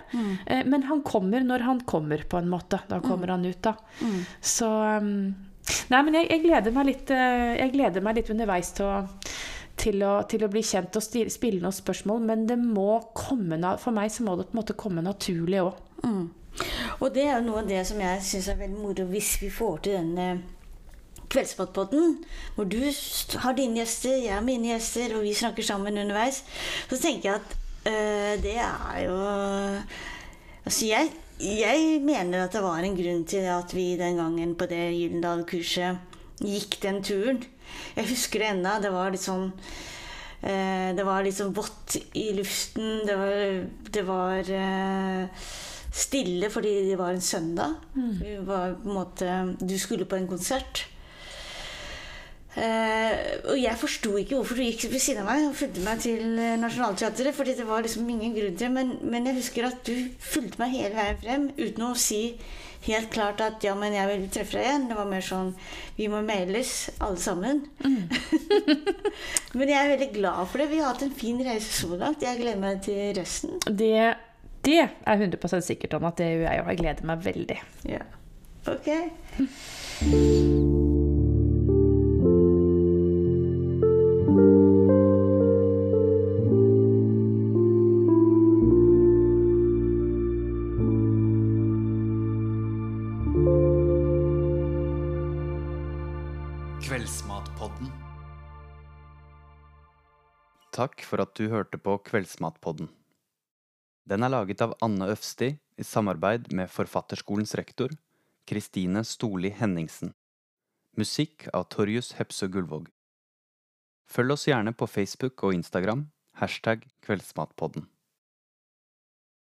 Eh, Men han kommer når han kommer, på en måte. Da kommer han ut, da. Så um, Nei, men jeg, jeg gleder meg litt eh, Jeg gleder meg litt underveis til å til å, til å bli kjent og spille noen spørsmål, men det må komme for meg så må det på en måte komme naturlig òg. Og det er jo noe av det som jeg syns er veldig moro hvis vi får til denne Kveldspottpotten, hvor du har dine gjester, jeg har mine gjester, og vi snakker sammen underveis, så tenker jeg at øh, det er jo Altså, jeg, jeg mener at det var en grunn til at vi den gangen på det Gyldendal-kurset gikk den turen. Jeg husker det ennå. Det var litt sånn eh, Det var litt sånn vått i luften. Det var, det var eh, stille fordi det var en søndag. Vi var på en måte Du skulle på en konsert. Eh, og jeg forsto ikke hvorfor du gikk ved siden av meg og fulgte meg til eh, Nationaltheatret. fordi det var liksom ingen grunn til men, men jeg husker at du fulgte meg hele veien frem uten å si helt klart at ja, men jeg vil treffe deg igjen. Det var mer sånn vi må mailes, alle sammen. men jeg er veldig glad for det. Vi har hatt en fin reise så langt. Jeg gleder meg til resten. Det, det er 100 sikkert om at det gjør jeg, og jeg gleder meg veldig. Ja. Ok. Takk for at du hørte på Kveldsmatpodden. Den er laget av Anne Øfsti i samarbeid med Forfatterskolens rektor, Kristine Storli Henningsen. Musikk av Torjus Hepsø Gullvåg. Følg oss gjerne på Facebook og Instagram, hashtag Kveldsmatpodden.